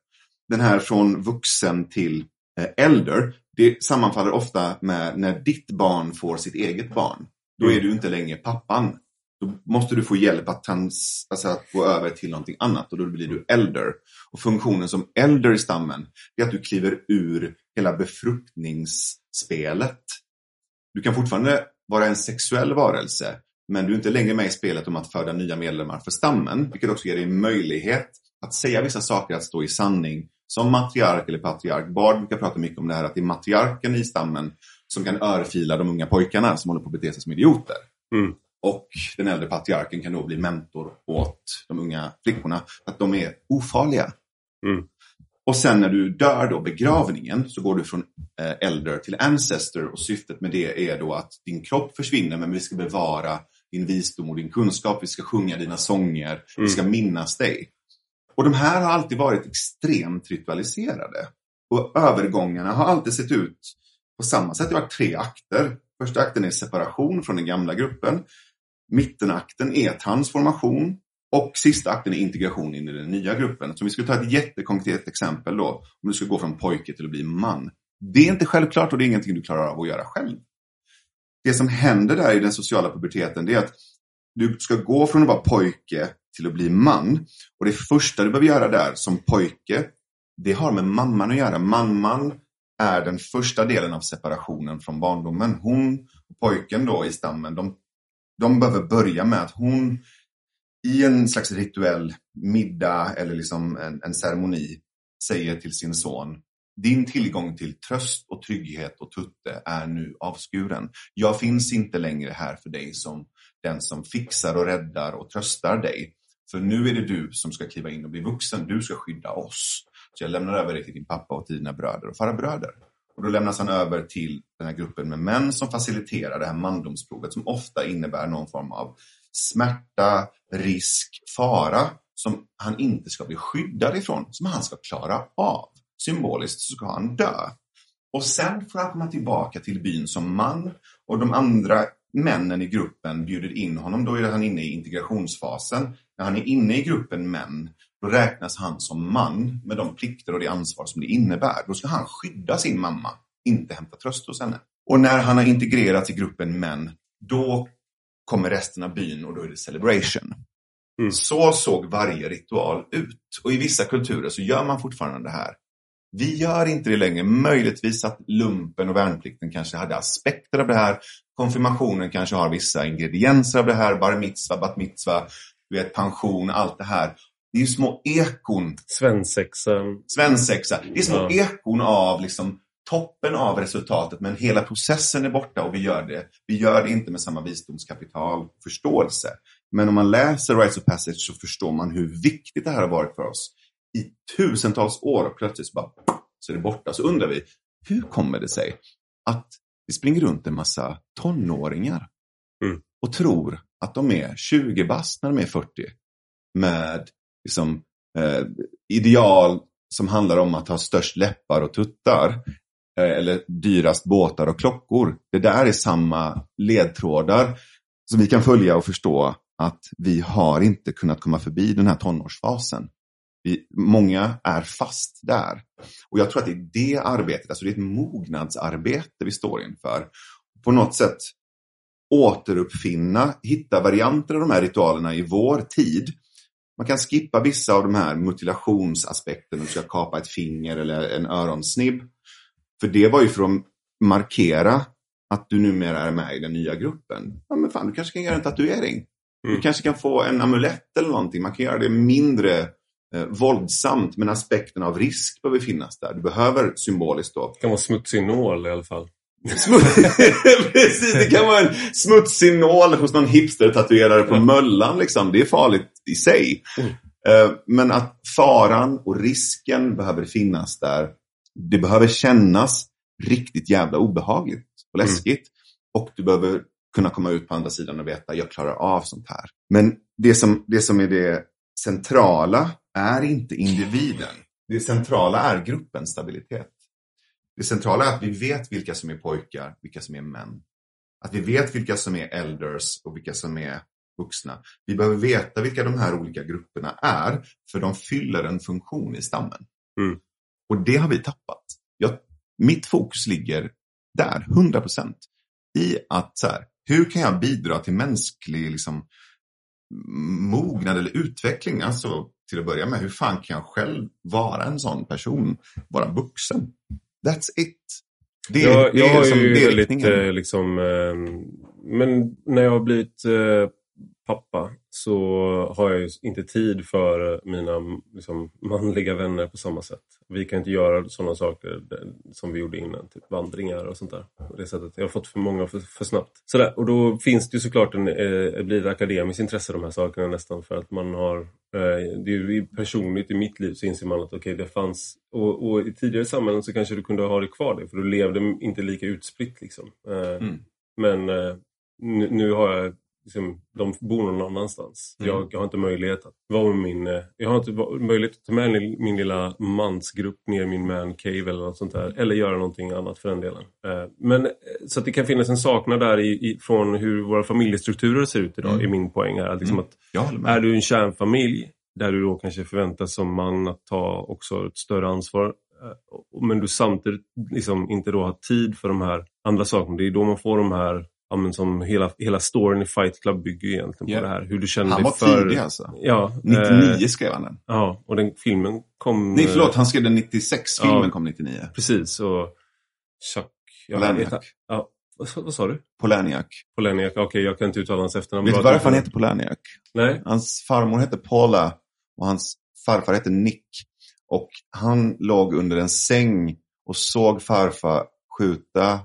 Den här från vuxen till eh, äldre, det sammanfaller ofta med när ditt barn får sitt eget barn. Då Mm. är du inte längre pappan. Då måste du få hjälp att, trans, alltså att gå över till någonting annat och då blir du äldre. Och funktionen som elder i stammen är att du kliver ur hela befruktningsspelet. Du kan fortfarande vara en sexuell varelse, men du är inte längre med i spelet om att föda nya medlemmar för stammen, vilket också ger dig möjlighet att säga vissa saker, att stå i sanning som matriark eller patriark. Bard brukar prata mycket om det här att det är matriarken i stammen som kan örfila de unga pojkarna som håller på att bete sig som idioter. Mm. Och den äldre patriarken kan då bli mentor åt de unga flickorna. Att de är ofarliga. Mm. Och sen när du dör då, begravningen, så går du från eh, elder till ancestor och syftet med det är då att din kropp försvinner men vi ska bevara din visdom och din kunskap, vi ska sjunga dina sånger, Mm. vi ska minnas dig. Och de här har alltid varit extremt ritualiserade. Och övergångarna har alltid sett ut på samma sätt. Det har varit tre akter. Första akten är separation från den gamla gruppen. Mittenakten är transformation. Och sista akten är integration in i den nya gruppen. Så om vi skulle ta ett jättekonkret exempel då. Om du ska gå från pojke till att bli man. Det är inte självklart och det är ingenting du klarar av att göra själv. Det som händer där i den sociala puberteten det är att du ska gå från att vara pojke till att bli man. Och det första du behöver göra där som pojke, det har med mamman att göra. Mamman är den första delen av separationen från barndomen. Hon och pojken då i stammen, de, de behöver börja med att hon i en slags rituell middag eller liksom en, en ceremoni säger till sin son din tillgång till tröst och trygghet och tutte är nu avskuren. Jag finns inte längre här för dig som den som fixar och räddar och tröstar dig. För nu är det du som ska kliva in och bli vuxen. Du ska skydda oss. Så jag lämnar över dig till din pappa och till dina bröder och farbröder. Och då lämnas han över till den här gruppen med män som faciliterar det här mandomsprovet som ofta innebär någon form av smärta, risk, fara som han inte ska bli skyddad ifrån, som han ska klara av. Symboliskt så ska han dö. Och sen får han komma tillbaka till byn som man och de andra männen i gruppen bjuder in honom. Då är han inne i integrationsfasen. När han är inne i gruppen män, då räknas han som man med de plikter och det ansvar som det innebär. Då ska han skydda sin mamma, inte hämta tröst hos henne. Och när han har integrerats i gruppen män, då kommer resten av byn och då är det celebration. Mm. Så såg varje ritual ut. Och i vissa kulturer så gör man fortfarande det här. Vi gör inte det längre. Möjligtvis att lumpen och värnplikten kanske hade aspekter av det här. Konfirmationen kanske har vissa ingredienser av det här. Bar mitzva, bat mitzva, du vet, pension, allt det här. Det är små ekon, Svensexan. svensexa. Det är små Ja. ekon av liksom toppen av resultatet men hela processen är borta och vi gör det. Vi gör det inte med samma visdomskapital och förståelse. Men om man läser Rites of Passage så förstår man hur viktigt det här har varit för oss i tusentals år och plötsligt så bara så är det borta. Så undrar vi, hur kommer det sig att det springer runt en massa tonåringar Mm. och tror att de är 20 bast när de är 40 med liksom, eh, ideal som handlar om att ha störst läppar och tuttar Eh, eller dyrast båtar och klockor. Det där är samma ledtrådar som vi kan följa och förstå att vi har inte kunnat komma förbi den här tonårsfasen. Vi, många är fast där. Och jag tror att det är det arbetet, alltså det är ett mognadsarbete vi står inför. På något sätt återuppfinna, hitta varianter av de här ritualerna i vår tid. Man kan skippa vissa av de här mutilationsaspekterna, du ska kapa ett finger eller en öronsnibb. För det var ju för att markera att du numera är med i den nya gruppen. Ja, men fan, du kanske kan göra en tatuering. Du Mm. kanske kan få en amulett eller någonting. Man kan göra det mindre eh, våldsamt, men aspekten av risk behöver finnas där. Du behöver symboliskt då Det kan vara smutsig nål i alla fall. Precis, det kan vara en smutsig nål hos någon hipster-tatuerare på Möllan. Liksom. Det är farligt i sig. Mm. Eh, Men att faran och risken behöver finnas där. Det behöver kännas riktigt jävla obehagligt och Mm. läskigt. Och du behöver kunna komma ut på andra sidan och veta jag klarar av sånt här. Men det som, det som är det centrala är inte individen. Det centrala är gruppens stabilitet. Det centrala är att vi vet vilka som är pojkar, vilka som är män. Att vi vet vilka som är elders och vilka som är vuxna. Vi behöver veta vilka de här olika grupperna är, för de fyller en funktion i stammen. Mm. Och det har vi tappat. Jag, mitt fokus ligger där, 100 procent. I att så här, hur kan jag bidra till mänsklig liksom, mognad eller utveckling? Alltså till att börja med. Hur fan kan jag själv vara en sån person? Vara vuxen. That's it. Det, jag, det jag är har som, ju väldigt, liksom, eh, men när jag har blivit eh, pappa så har jag inte tid för mina liksom, manliga vänner på samma sätt. Vi kan inte göra sådana saker som vi gjorde innan, typ vandringar och sånt där. På det sättet. Jag har fått för många för, för snabbt. Sådär. Och då finns det ju såklart en, eh, blir ett akademiskt intresse de här sakerna nästan för att man har eh, det är ju personligt i mitt liv så inser man att okay, det fanns och, och, i tidigare samhällen så kanske du kunde ha det kvar det för du levde inte lika utspritt liksom. Eh, mm. Men eh, nu, nu har jag liksom, de bor någon annanstans. Mm. Jag, jag, har inte möjlighet att vara med min... Eh, jag har inte möjlighet att ta med min lilla mansgrupp ner i min man cave eller något sånt där. Eller göra någonting annat för den delen. Eh, men, eh, så att det kan finnas en saknad där i, i, från hur våra familjestrukturer ser ut idag, mm. är min poäng här. Liksom mm. att, är du en kärnfamilj där du då kanske förväntas som man att ta också ett större ansvar men du samtidigt liksom inte då har tid för de här andra sakerna. Det är då man får de här ja, men som hela, hela storyn i Fight Club bygger egentligen yeah. på det här. Hur du känner han var för... tidig alltså. Ja, 99 eh, skrev han den. Ja, och den filmen kom... Nej, förlåt. Han skrev den 96. Filmen ja, kom 99. Precis, och Chuck... Polaniak. Ja, vad, vad sa du? Polaniak. Polaniak, okej okay, jag kan inte uttala hans efternamn. Vet du varför han heter Polaniak? Nej. Hans farmor hette Paula och hans farfar hette Nick. Och han låg under en säng och såg farfar skjuta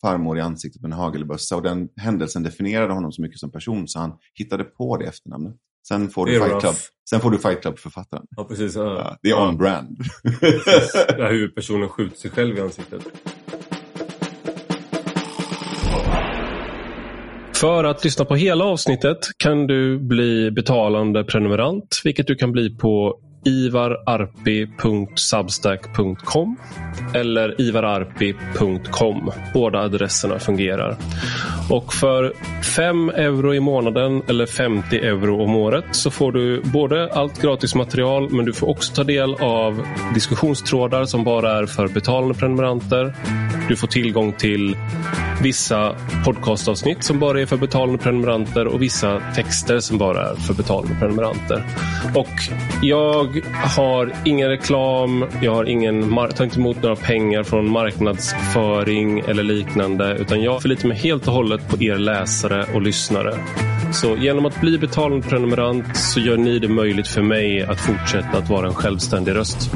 farmor i ansiktet med en hagelbössa och den händelsen definierade honom så mycket som person så han hittade på det efternamnet. Sen får du, Fight Club, sen får du Fight Club-författaren. Ja, precis. Ja. Ja, det är ja. on-brand. Där huvudpersonen skjuter sig själv i ansiktet. För att lyssna på hela avsnittet kan du bli betalande prenumerant, vilket du kan bli på ivararpi.substack.com eller ivararpi.com. Båda adresserna fungerar. Och för 5 euro i månaden eller 50 euro om året så får du både allt gratis material men du får också ta del av diskussionstrådar som bara är för betalande prenumeranter. Du får tillgång till vissa podcastavsnitt som bara är för betalande prenumeranter och vissa texter som bara är för betalande prenumeranter. Och jag jag har ingen reklam, jag har ingen, tar inte emot några pengar från marknadsföring eller liknande utan jag förlitar mig helt och hållet på er läsare och lyssnare. Så genom att bli betalande prenumerant så gör ni det möjligt för mig att fortsätta att vara en självständig röst.